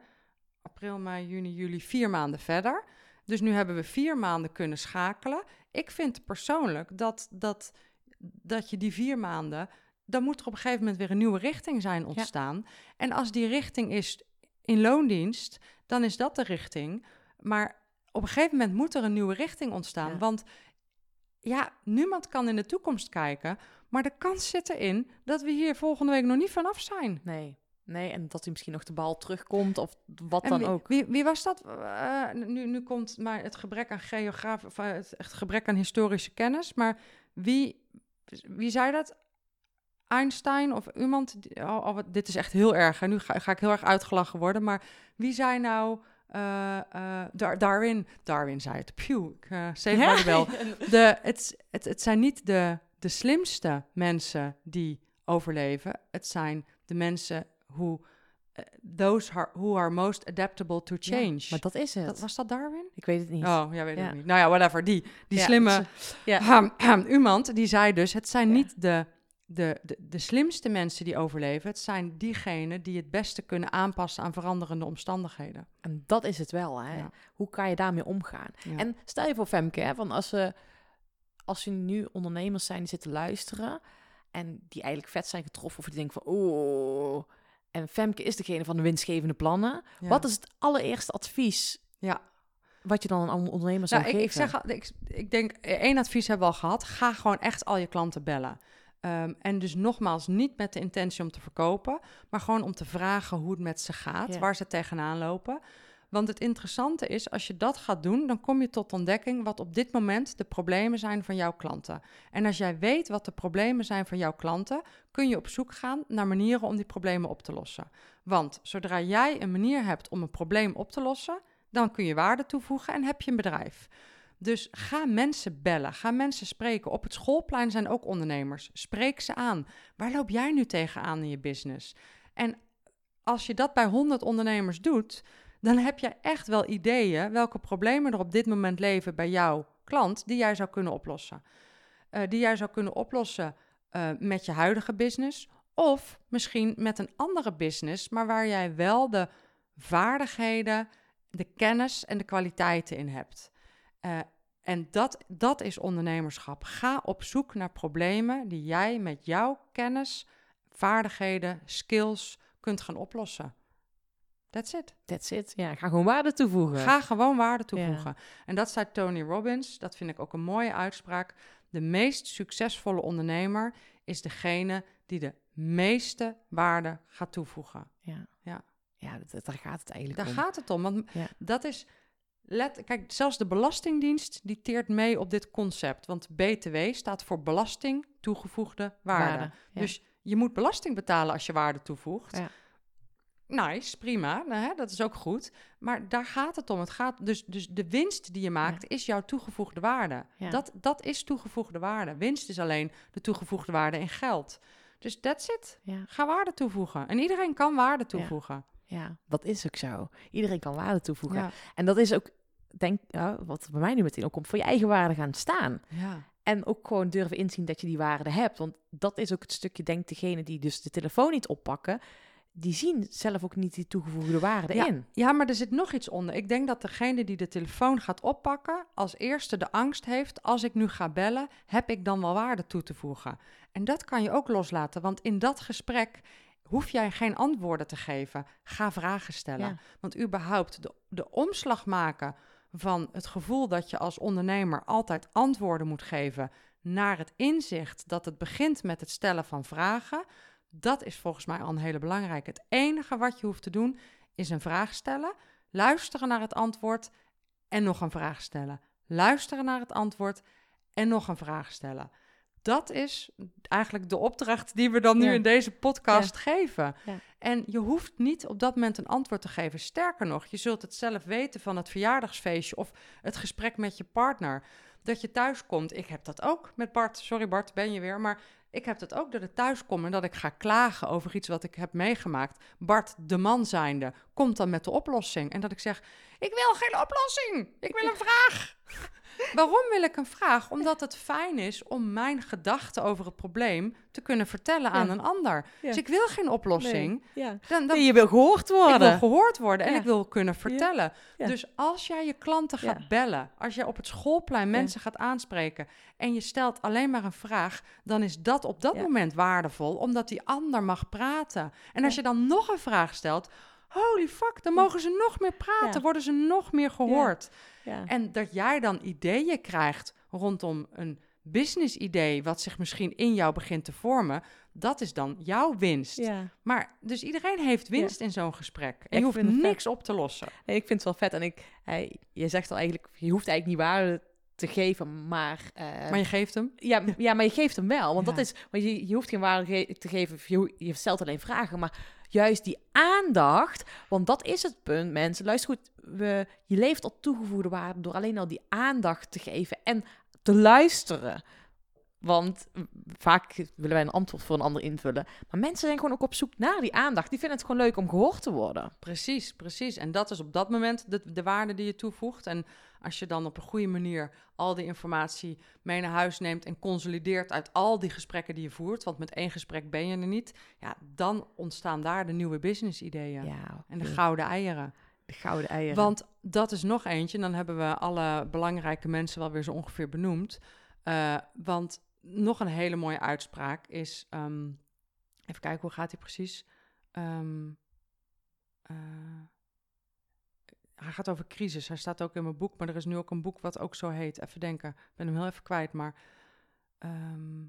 april, mei, juni, juli, vier maanden verder. Dus nu hebben we vier maanden kunnen schakelen. Ik vind persoonlijk dat, dat, dat je die vier maanden, dan moet er op een gegeven moment weer een nieuwe richting zijn ontstaan. En als die richting is in loondienst, dan is dat de richting. Maar op een gegeven moment moet er een nieuwe richting ontstaan. Ja. Want ja, niemand kan in de toekomst kijken. Maar de kans zit erin dat we hier volgende week nog niet vanaf zijn. Nee, nee, en dat hij misschien nog de bal terugkomt of wat En dan wie, ook. Wie, wie was dat? Eh, nu, nu komt maar het gebrek aan geograaf, of, eh, het, het gebrek aan historische kennis. Maar wie, wie zei dat? Einstein of iemand? Oh, oh, dit is echt heel erg. En nu ga, ga ik heel erg uitgelachen worden. Maar wie zei nou? eh, Dar- Darwin. Darwin zei het. Pew, ik uh, the bell. De, het, het, het zijn niet de, de slimste mensen die overleven. Het zijn de mensen who, eh, those are, who are most adaptable to Ja, change. maar dat is het. Dat- was dat Darwin? Ik weet het niet. Oh, ja, weet Ja. ik niet. Nou ja, whatever. Die, die Ja, slimme iemand, die zei dus... het zijn Ja. niet de, de, de, de slimste mensen die overleven. Het zijn diegenen die het beste kunnen aanpassen aan veranderende omstandigheden. En dat is het wel, hè. Ja. Hoe kan je daarmee omgaan? Ja. En stel je voor Femke, hè, van als ze, als ze nu ondernemers zijn die zitten luisteren en die eigenlijk vet zijn getroffen of die denken van oeh, en Femke is degene van de winstgevende plannen. Ja. Wat is het allereerste advies Ja. wat je dan aan ondernemers zou Nou, ik, ik, geven? zeg, al- ik, ik denk, eh, één advies hebben we al gehad. Ga gewoon echt al je klanten bellen. Ehm, en dus nogmaals, niet met de intentie om te verkopen, maar gewoon om te vragen hoe het met ze gaat, Ja. waar ze tegenaan lopen. Want het interessante is, als je dat gaat doen, dan kom je tot ontdekking wat op dit moment de problemen zijn van jouw klanten. En als jij weet wat de problemen zijn van jouw klanten, kun je op zoek gaan naar manieren om die problemen op te lossen. Want zodra jij een manier hebt om een probleem op te lossen, dan kun je waarde toevoegen en heb je een bedrijf. Dus ga mensen bellen, ga mensen spreken. Op het schoolplein zijn ook ondernemers. Spreek ze aan. Waar loop jij nu tegenaan in je business? En als je dat bij 100 ondernemers doet, dan heb je echt wel ideeën welke problemen er op dit moment leven bij jouw klant die jij zou kunnen oplossen. Eh, die jij zou kunnen oplossen eh, met je huidige business of misschien met een andere business, maar waar jij wel de vaardigheden, de kennis en de kwaliteiten in hebt. Eh, en dat, dat is ondernemerschap. Ga op zoek naar problemen die jij met jouw kennis, vaardigheden, skills kunt gaan oplossen. That's it. That's it. Ja, ga gewoon waarde toevoegen. Ga gewoon waarde toevoegen. En dat zei Tony Robbins. Dat vind ik ook een mooie uitspraak. De meest succesvolle ondernemer is degene die de meeste waarde gaat toevoegen. Ja, Ja. ja dat, daar gaat het eigenlijk Daar om. gaat het om. Want Ja. dat is. Let, kijk, zelfs de Belastingdienst die teert mee op dit concept. Want BTW staat voor belasting toegevoegde waarde. ja. Dus je moet belasting betalen als je waarde toevoegt. Ja. Nice, prima. Nou, hè, dat is ook goed. Maar daar gaat het om. Het gaat dus, dus de winst die je maakt is jouw toegevoegde waarde. Ja. Dat, dat is toegevoegde waarde. Winst is alleen de toegevoegde waarde in geld. Dus that's it. Ja, Ga waarde toevoegen. En iedereen kan waarde toevoegen. ja, dat is ook zo. Iedereen kan waarde toevoegen. En dat is ook, denk wat bij mij nu meteen ook komt, voor je eigen waarde gaan staan. ja. En ook gewoon durven inzien dat je die waarde hebt. Want dat is ook het stukje, denk degene die dus de telefoon niet oppakken, die zien zelf ook niet die toegevoegde waarde Ja. in. Ja, maar er zit nog iets onder. Ik denk dat degene die de telefoon gaat oppakken, als eerste de angst heeft: als ik nu ga bellen, heb ik dan wel waarde toe te voegen? En dat kan je ook loslaten, want in dat gesprek hoef jij geen antwoorden te geven. Ga vragen stellen. Ja. Want überhaupt de, de omslag maken van het gevoel dat je als ondernemer altijd antwoorden moet geven naar het inzicht dat het begint met het stellen van vragen. Dat is volgens mij al een hele belangrijke. Het enige wat je hoeft te doen is een vraag stellen, luisteren naar het antwoord en nog een vraag stellen. Luisteren naar het antwoord en nog een vraag stellen. Dat is eigenlijk de opdracht die we dan nu Ja. in deze podcast geven. Ja. En je hoeft niet op dat moment een antwoord te geven. Sterker nog, je zult het zelf weten van het verjaardagsfeestje of het gesprek met je partner. Dat je thuis komt. Ik heb dat ook met Bart. Sorry Bart, ben je weer. Maar ik heb dat ook dat ik thuis kom en dat ik ga klagen over iets wat ik heb meegemaakt. Bart, de man zijnde, komt dan met de oplossing. En dat ik zeg, ik wil geen oplossing. Ik wil een vraag. Waarom wil ik een vraag? Omdat het fijn is om mijn gedachten over het probleem te kunnen vertellen aan Ja. een ander. Ja. Dus ik wil geen oplossing. Ja. Dan, dan, Nee, je wil gehoord ik worden. wil gehoord worden en ik wil kunnen vertellen. Dus als jij je klanten gaat bellen, als je op het schoolplein mensen gaat aanspreken en je stelt alleen maar een vraag, dan is dat op dat moment waardevol, omdat die ander mag praten. En als je dan nog een vraag stelt, holy fuck, dan mogen ze nog meer praten, Ja. worden ze nog meer gehoord. Ja. En dat jij dan ideeën krijgt rondom een business idee, wat zich misschien in jou begint te vormen, dat is dan jouw winst. Ja. Maar dus iedereen heeft winst in zo'n gesprek. En Ik je hoeft niks op te lossen. Nee, ik vind het wel vet. En ik, hij, je zegt al eigenlijk, je hoeft eigenlijk niet waarde te geven, maar... eh, Maar je geeft hem. ja, ja, maar je geeft hem wel. Want Ja. dat is, want je, je hoeft geen waarde ge- te geven, je, je stelt alleen vragen. Maar juist die aandacht, want dat is het punt, mensen. Luister goed, we, je levert al toegevoegde waarde door alleen al die aandacht te geven en te luisteren. Want vaak willen wij een antwoord voor een ander invullen. Maar mensen zijn gewoon ook op zoek naar die aandacht. Die vinden het gewoon leuk om gehoord te worden. Precies, precies. En dat is op dat moment de, de waarde die je toevoegt. En als je dan op een goede manier al die informatie mee naar huis neemt en consolideert uit al die gesprekken die je voert, want met één gesprek ben je er niet, ja, dan ontstaan daar de nieuwe business ideeën. Ja, En de gouden eieren. de gouden eieren. Want dat is nog eentje. En dan hebben we alle belangrijke mensen wel weer zo ongeveer benoemd. Eh, want nog een hele mooie uitspraak is. ehm, even kijken, hoe gaat die precies? Ehm, eh, hij gaat over crisis. Hij staat ook in mijn boek, maar er is nu ook een boek wat ook zo heet. Even denken. Ik ben hem heel even kwijt, maar. ehm,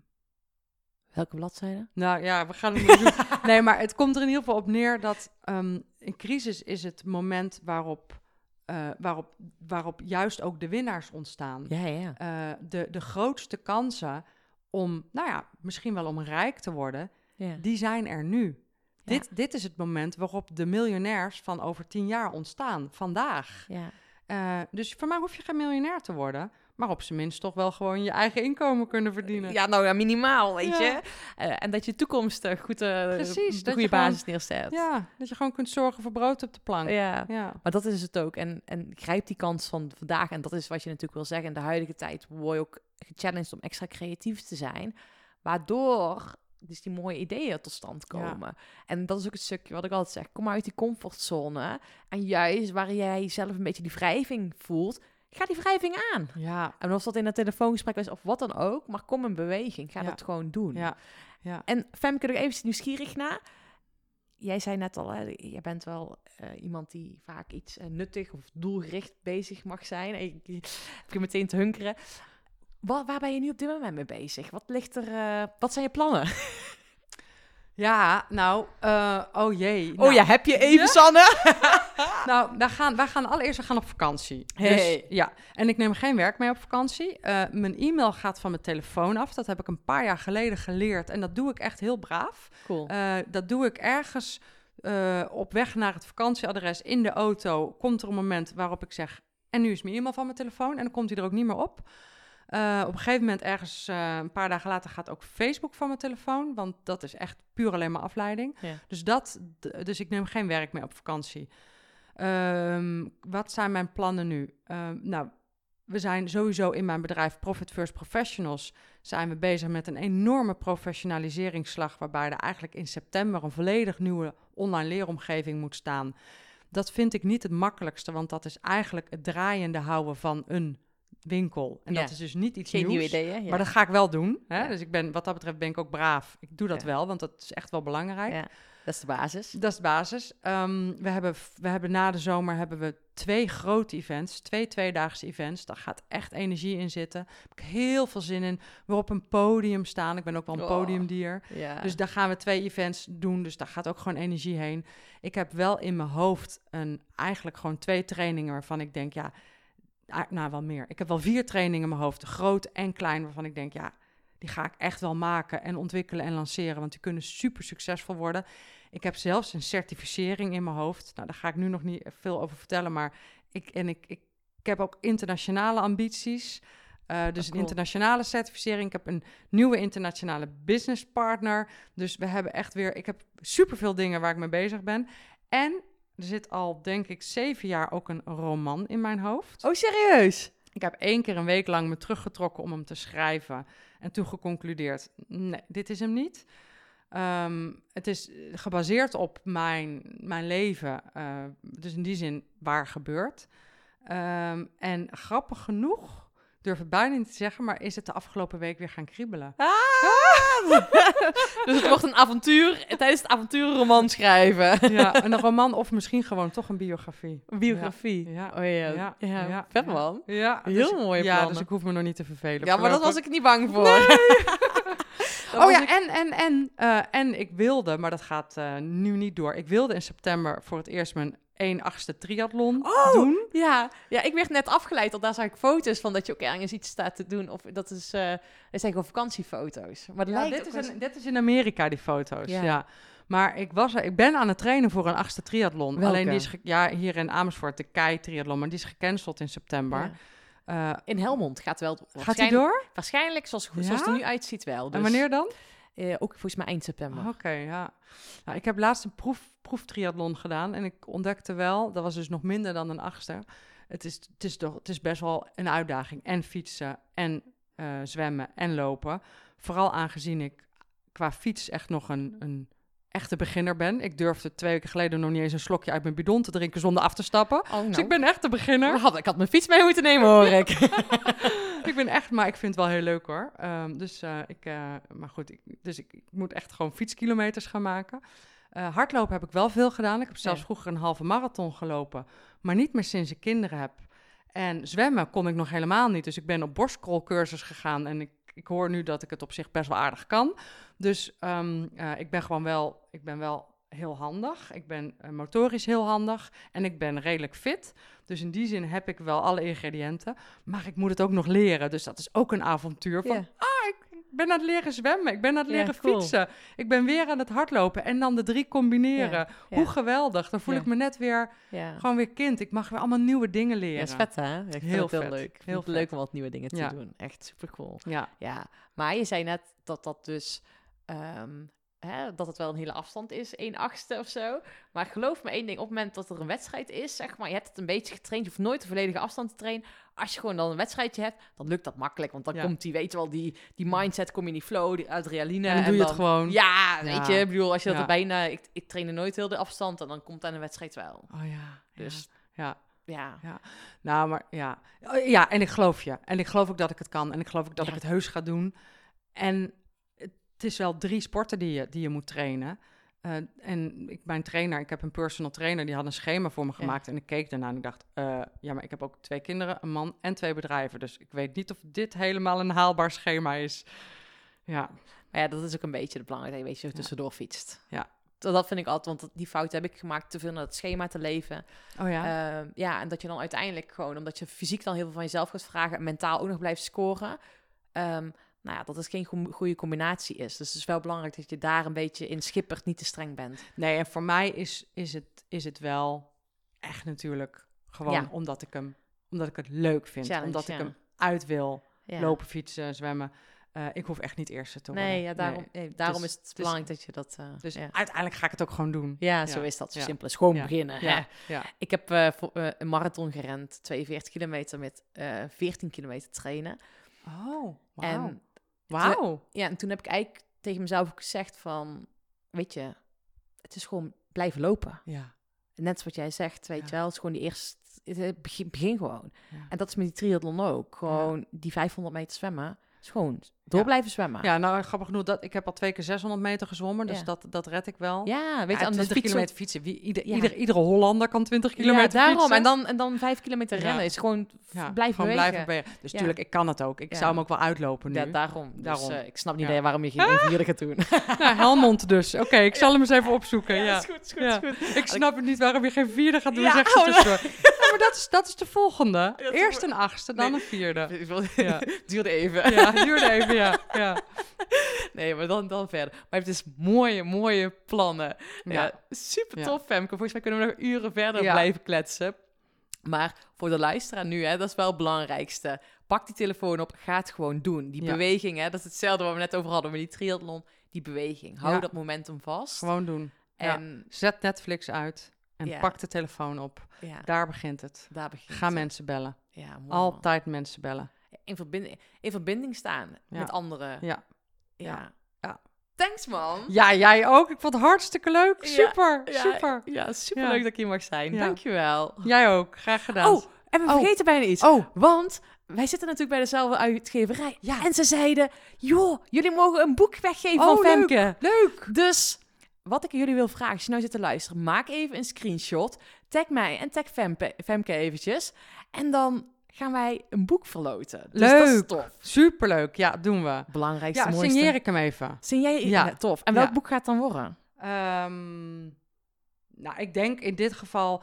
Welke bladzijde? nou ja, we gaan het niet doen. Nee, maar het komt er in ieder geval op neer dat ehm, een crisis is het moment waarop, eh, waarop, waarop juist ook de winnaars ontstaan. Ja, ja. Eh, de, de grootste kansen om, nou ja, misschien wel om rijk te worden, ja. die zijn er nu. Ja. Dit, dit is het moment waarop de miljonairs van over tien jaar ontstaan, vandaag. ja. Eh, dus voor mij hoef je geen miljonair te worden, maar op zijn minst toch wel gewoon je eigen inkomen kunnen verdienen. Ja, nou ja, minimaal, weet Ja. je. Eh, en dat je toekomst eh, goed, eh, Precies, de goede gewoon- basis neerzet. Ja, dat je gewoon kunt zorgen voor brood op de plank. ja. ja. Maar dat is het ook. En, en grijp die kans van vandaag. En dat is wat je natuurlijk wil zeggen. In de huidige tijd word je ook gechallenged om extra creatief te zijn. Waardoor dus die mooie ideeën tot stand Ja. komen. En dat is ook het stukje wat ik altijd zeg. Kom uit die comfortzone. En juist waar jij zelf een beetje die wrijving voelt. Ga die wrijving aan. Ja, En of dat in een telefoongesprek is of wat dan ook. Maar kom in beweging. Ga Ja. dat gewoon doen. ja, ja. En Femke, er even nieuwsgierig naar. Jij zei net al, hè, jij bent wel eh, iemand die vaak iets eh, nuttig of doelgericht bezig mag zijn. Ik ik heb je meteen te hunkeren. Waar, waar ben je nu op dit moment mee bezig? Wat ligt er? eh, wat zijn je plannen? Ja, nou, eh, oh jee. oh Nou, ja, heb je even, Ja? Sanne? Nou, wij gaan, wij gaan allereerst we gaan op vakantie. Hey. Dus, ja, en ik neem geen werk mee op vakantie. Eh, mijn e-mail gaat van mijn telefoon af. Dat heb ik een paar jaar geleden geleerd. En dat doe ik echt heel braaf. Cool. Eh, dat doe ik ergens op weg naar het vakantieadres in de auto. Komt er een moment waarop ik zeg... en nu is mijn e-mail van mijn telefoon. En dan komt hij er ook niet meer op. Eh, op een gegeven moment, ergens eh, een paar dagen later, gaat ook Facebook van mijn telefoon. Want dat is echt puur alleen maar afleiding. Ja. Dus, dat, dus ik neem geen werk meer op vakantie. Ehm, wat zijn mijn plannen nu? Ehm, nou, we zijn sowieso in mijn bedrijf Profit First Professionals zijn we bezig met een enorme professionaliseringsslag, waarbij er eigenlijk in september een volledig nieuwe online leeromgeving moet staan. Dat vind ik niet het makkelijkste, want dat is eigenlijk het draaiende houden van een winkel. En Ja. dat is dus niet iets Geen nieuws. Ja. Maar dat ga ik wel doen. Hè? Ja. Dus ik ben, wat dat betreft ben ik ook braaf. Ik doe dat wel, want dat is echt wel belangrijk. Dat is de basis. Dat is de basis. Ehm, we, hebben, we hebben na de zomer hebben we twee grote events, twee tweedaagse events. Daar gaat echt energie in zitten. Daar heb ik heel veel zin in. We op een podium staan. Ik ben ook wel een Oh. podiumdier. Dus daar gaan we twee events doen. Dus daar gaat ook gewoon energie heen. Ik heb wel in mijn hoofd een, eigenlijk gewoon twee trainingen waarvan ik denk, ja, nou wel meer. Ik heb wel vier trainingen in mijn hoofd, groot en klein, waarvan ik denk, ja, die ga ik echt wel maken en ontwikkelen en lanceren, want die kunnen super succesvol worden. Ik heb zelfs een certificering in mijn hoofd. Nou, daar ga ik nu nog niet veel over vertellen, maar ik, en ik, ik, ik heb ook internationale ambities. Eh, dus Oh, een internationale certificering. Ik heb een nieuwe internationale business partner. Dus we hebben echt weer... Ik heb superveel dingen waar ik mee bezig ben. En er zit al, denk ik, zeven jaar ook een roman in mijn hoofd. Oh, serieus? Ik heb één keer een week lang me teruggetrokken om hem te schrijven. En toen geconcludeerd, nee, dit is hem niet. Ehm, het is eh, gebaseerd op mijn, mijn leven. eh, dus in die zin waar gebeurt. Ehm, en grappig genoeg, durf het bijna niet te zeggen... maar is het de afgelopen week weer gaan kriebelen. dus het wordt een avontuur tijdens het avonturenroman schrijven. Ja, een roman of misschien gewoon toch een biografie. Een biografie. Ja. Oh ja. Ja, Ja, ja, vet man. Ja, Heel dus, mooie Ja, dus ik hoef me nog niet te vervelen. Ja, maar dat was ik niet bang voor. Oh ja, ik- en, en, en, eh, en ik wilde, maar dat gaat eh, nu niet door. Ik wilde in september voor het eerst mijn 1 achtste triathlon Oh! doen. Ja, ja, ik werd net afgeleid, want daar zag ik foto's van dat je ook ergens iets staat te doen. Of dat is, eh dat zijn gewoon vakantiefoto's. Maar Ja, dit, is in, dit is in Amerika, die foto's. Ja. Ja. Maar ik, was er, ik ben aan het trainen voor een achtste triathlon. Welke? Alleen die is, ja, hier in Amersfoort, de Kei triathlon, maar die is gecanceld in september. Ja. Eh, In Helmond gaat wel. gaat waarschijnlijk- door? Waarschijnlijk, zoals, zoals Ja? het er nu uitziet wel. Dus, En wanneer dan? Eh, ook volgens mij eind september. Oké, ja. Nou, ik heb laatst een proef, proeftriathlon gedaan en ik ontdekte wel, dat was dus nog minder dan een achtste. Het is, het is, toch, het is best wel een uitdaging. En fietsen, en eh, zwemmen, en lopen. Vooral aangezien ik qua fiets echt nog een, een echte beginner ben. Ik durfde twee weken geleden nog niet eens een slokje uit mijn bidon te drinken zonder af te stappen. Oh, nou. Dus ik ben echt een beginner. Ik had, ik had mijn fiets mee moeten nemen, hoor ik. ik ben echt, maar ik vind het wel heel leuk hoor. Ehm, dus eh, ik, eh, maar goed, ik, dus ik, ik moet echt gewoon fietskilometers gaan maken. Eh, hardlopen heb ik wel veel gedaan. Ik heb zelfs Ja. vroeger een halve marathon gelopen, maar niet meer sinds ik kinderen heb. En zwemmen kon ik nog helemaal niet. Dus ik ben op borstkrolcursus gegaan en ik, ik hoor nu dat ik het op zich best wel aardig kan. Dus ehm, eh, ik ben gewoon wel, ik ben wel heel handig. Ik ben eh, motorisch heel handig en ik ben redelijk fit. Dus in die zin heb ik wel alle ingrediënten. Maar ik moet het ook nog leren. Dus dat is ook een avontuur. Van, Ja. ah, ik, ben aan het leren zwemmen. Ik ben aan het Ja, leren cool. fietsen. Ik ben weer aan het hardlopen. En dan de drie combineren. Ja, Hoe ja. geweldig. Dan voel Ja. ik me net weer Ja. gewoon weer kind. Ik mag weer allemaal nieuwe dingen Ja, leren. is vet hè? Ja, ik vind Heel het heel vet. leuk. Ik Heel leuk om wat nieuwe dingen te Ja. doen. Echt super cool. Ja. Ja, maar je zei net dat dat dus... ehm, hè, dat het wel een hele afstand is, 1 achtste of zo. Maar geloof me één ding, op het moment dat er een wedstrijd is, zeg maar, je hebt het een beetje getraind, je hoeft nooit de volledige afstand te trainen. Als je gewoon dan een wedstrijdje hebt, dan lukt dat makkelijk. Want dan Ja. komt die, weet je wel, die, die mindset, kom je in die flow, die adrenaline. En dan doe je het gewoon. Ja, Ja. weet je, ik bedoel, als je dat Ja. er bijna... Ik, ik trainde nooit heel de afstand en dan komt aan een wedstrijd wel. Oh ja. Dus Ja. ja, Nou, maar ja. Oh, Ja, en ik geloof je. En ik geloof ook dat ik het kan. En ik geloof ook dat Ja. ik het heus ga doen. En het is wel drie sporten die je, die je moet trainen. Eh, en ik, mijn trainer, ik heb een personal trainer, die had een schema voor me Ja. gemaakt. En ik keek daarna en ik dacht, eh, ja, maar ik heb ook twee kinderen, een man en twee bedrijven. Dus ik weet niet of dit helemaal een haalbaar schema is. Ja, Maar ja, dat is ook een beetje het belangrijke, weet je, Ja. tussendoor fietst. Ja. Dat vind ik altijd, want die fout heb ik gemaakt, te veel naar het schema te leven. oh ja. Ja. ja, en dat je dan uiteindelijk gewoon, omdat je fysiek dan heel veel van jezelf gaat vragen en mentaal ook nog blijft scoren. ehm, nou ja, dat is geen goe- goede combinatie is. Dus het is wel belangrijk dat je daar een beetje in schippert, niet te streng bent. Nee, en voor mij is, is, het, is het wel echt natuurlijk gewoon Ja. omdat ik hem, omdat ik het leuk vind. Challenge, omdat ik hem uit wil. Lopen, fietsen, zwemmen. Eh, ik hoef echt niet eerste te worden. Nee, ja, daarom, Nee. nee, daarom Dus- is het dus- belangrijk dat je dat... eh, Dus ja. uiteindelijk ga ik het ook gewoon doen. ja, zo ja, is dat. Zo simpel is. Gewoon beginnen. Ja, ja. Ik heb eh, voor, een marathon gerend, 42 kilometer met eh 14 kilometer trainen. Oh. En Wauw. Ja, en toen heb ik eigenlijk tegen mezelf ook gezegd van, weet je, het is gewoon blijven lopen. Ja. Net wat jij zegt, weet Ja. je wel, het is gewoon die eerste, het begin, begin gewoon. Ja. En dat is met die triathlon ook. Gewoon die 500 meter zwemmen, is gewoon door Ja. blijven zwemmen. ja, nou grappig genoeg, dat, ik heb al twee keer 600 meter gezwommen, dus Ja. dat, dat red ik wel. Ja, weet je, Ja, aan de 20 fiets kilometer fietsen. Wie, ieder, ieder, iedere Hollander kan 20 kilometer ja, daarom. fietsen. En dan, en dan 5 kilometer rennen is gewoon blijven gewoon bewegen. blijven bewegen. Dus Ja. tuurlijk, ik kan het ook. Ik zou hem ook wel uitlopen nu. Ja, daarom. Dus, Daarom. eh, ik snap niet waarom je geen 1 vierde gaat doen. Nou, Helmond dus. Oké, ik zal hem eens even opzoeken. Ja, is goed, is goed, is goed. Ik snap het niet waarom je geen vierde gaat doen, Ja, zegt ze maar dat is, dat is de volgende. Eerst een achtste, dan een vierde. Ik wil- Ja. Duurde even. Ja, duurde even, ja. ja. Nee, maar dan, dan verder. Maar het is mooie, mooie plannen. Ja, Ja. super tof, Femke. Volgens mij kunnen we nog uren verder blijven kletsen. Maar voor de luisteraar nu, hè, dat is wel het belangrijkste. Pak die telefoon op, ga het gewoon doen. Die beweging, hè, dat is hetzelfde wat we net over hadden met die triathlon. Die beweging, hou dat momentum vast. Gewoon doen. en Zet Netflix uit en Ja. pak de telefoon op. ja, Daar begint het. daar begint Ga het. mensen bellen. Ja. Altijd mensen bellen. In verbinding, in verbinding staan Ja. met anderen. Ja. Ja. Ja. Thanks, man. Ja, jij ook. Ik vond het hartstikke leuk. Super, Ja, super. Ja, superleuk Ja. dat ik hier mag zijn. Dankjewel. Jij ook. Graag gedaan. Oh, en we Oh. vergeten bijna iets. oh. Want wij zitten natuurlijk bij dezelfde uitgeverij. Ja. En ze zeiden, joh, jullie mogen een boek weggeven Oh, van leuk. Femke. leuk. Dus wat ik jullie wil vragen, als je nou zit te luisteren, maak even een screenshot. Tag mij en tag Femke, Femke eventjes. En dan gaan wij een boek verloten. Dus dat is Leuk. tof. Superleuk. Ja, doen we. Belangrijkste, Ja, mooiste. signeer ik hem even. Signeer Ja. ja. tof. En welk Ja. boek gaat het dan worden? Ehm, nou, ik denk in dit geval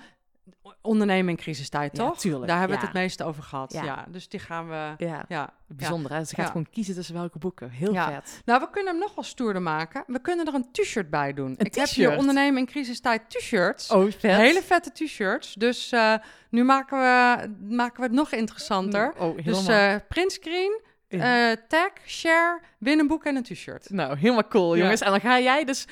ondernemen in crisistijd, Ja, toch? tuurlijk, Daar hebben we ja. het het meeste over gehad. Ja. Ja. dus die gaan we... Ja, Ja. bijzonder hè. Ze gaat Ja. gewoon kiezen tussen welke boeken. Heel Ja. vet. Nou, we kunnen hem nog wel stoerder maken. We kunnen er een t-shirt bij doen. Een ik heb hier ondernemen in crisistijd t-shirts. Oh, vet. Hele vette t-shirts. Dus eh, nu maken we, maken we het nog interessanter. Oh, helemaal. Dus eh printscreen, eh, tag, share, win een boek en een t-shirt. Nou, helemaal cool, jongens. En dan ga jij dus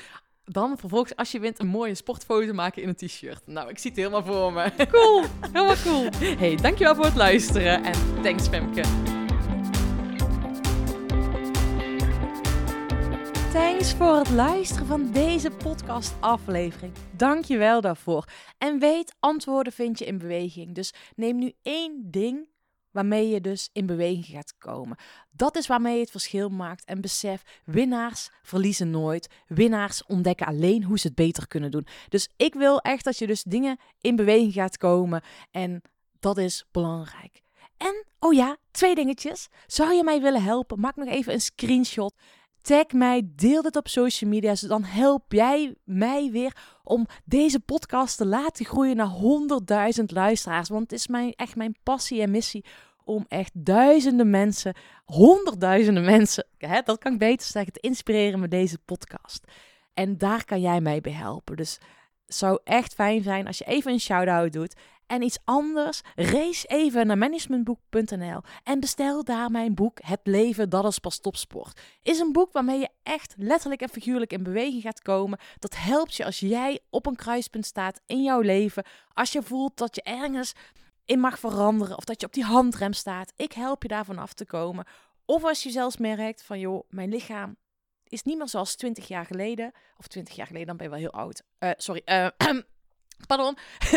dan vervolgens, als je wint, een mooie sportfoto maken in een t-shirt. Nou, ik zie het helemaal voor me. Cool, helemaal cool. Hey, dankjewel voor het luisteren en thanks Femke. Thanks voor het luisteren van deze podcast aflevering. Dankjewel daarvoor. En weet, antwoorden vind je in beweging. Dus neem nu één ding waarmee je dus in beweging gaat komen. Dat is waarmee je het verschil maakt. En besef, winnaars verliezen nooit. Winnaars ontdekken alleen hoe ze het beter kunnen doen. Dus ik wil echt dat je dus dingen in beweging gaat komen. En dat is belangrijk. En, oh ja, twee dingetjes. Zou je mij willen helpen? Maak nog even een screenshot. Tag mij, deel dit op social media. Dus dan help jij mij weer om deze podcast te laten groeien naar 100.000 luisteraars. Want het is mijn, echt mijn passie en missie om echt duizenden mensen, honderdduizenden mensen, hè, dat kan ik beter zeggen, te inspireren met deze podcast. En daar kan jij mij bij helpen. Dus het zou echt fijn zijn als je even een shout-out doet. En iets anders, race even naar managementboek.nl en bestel daar mijn boek Het leven, dat is pas topsport. Is een boek waarmee je echt letterlijk en figuurlijk in beweging gaat komen. Dat helpt je als jij op een kruispunt staat in jouw leven. Als je voelt dat je ergens in mag veranderen of dat je op die handrem staat. Ik help je daarvan af te komen. Of als je zelfs merkt van joh, mijn lichaam is niet meer zoals 20 jaar geleden. Of 20 jaar geleden, dan ben je wel heel oud. Eh, sorry, eh, pardon.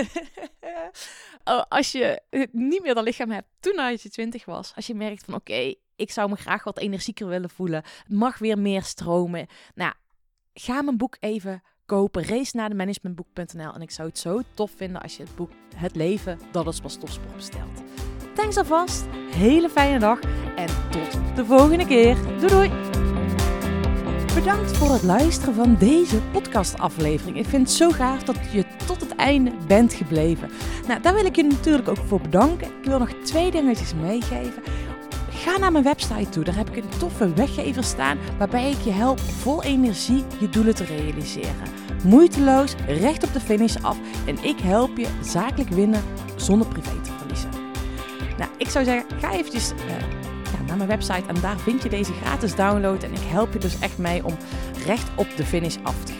Oh, als je niet meer dat lichaam hebt toen als je 20 was. Als je merkt van oké, ik zou me graag wat energieker willen voelen. Het mag weer meer stromen. Nou, ga mijn boek even kopen. Race naar de managementboek.nl. En ik zou het zo tof vinden als je het boek Het leven, dat is pas topsport bestelt. Thanks alvast. Hele fijne dag. En tot de volgende keer. Doei doei. Bedankt voor het luisteren van deze podcastaflevering. Ik vind het zo gaaf dat je tot het einde bent gebleven. Nou, daar wil ik je natuurlijk ook voor bedanken. Ik wil nog twee dingetjes meegeven. Ga naar mijn website toe. Daar heb ik een toffe weggever staan waarbij ik je help vol energie je doelen te realiseren. Moeiteloos, recht op de finish af en ik help je zakelijk winnen zonder privé te verliezen. Nou, ik zou zeggen, ga eventjes eh, naar mijn website en daar vind je deze gratis download. En ik help je dus echt mee om recht op de finish af te gaan.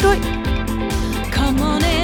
Doei doei! Come on and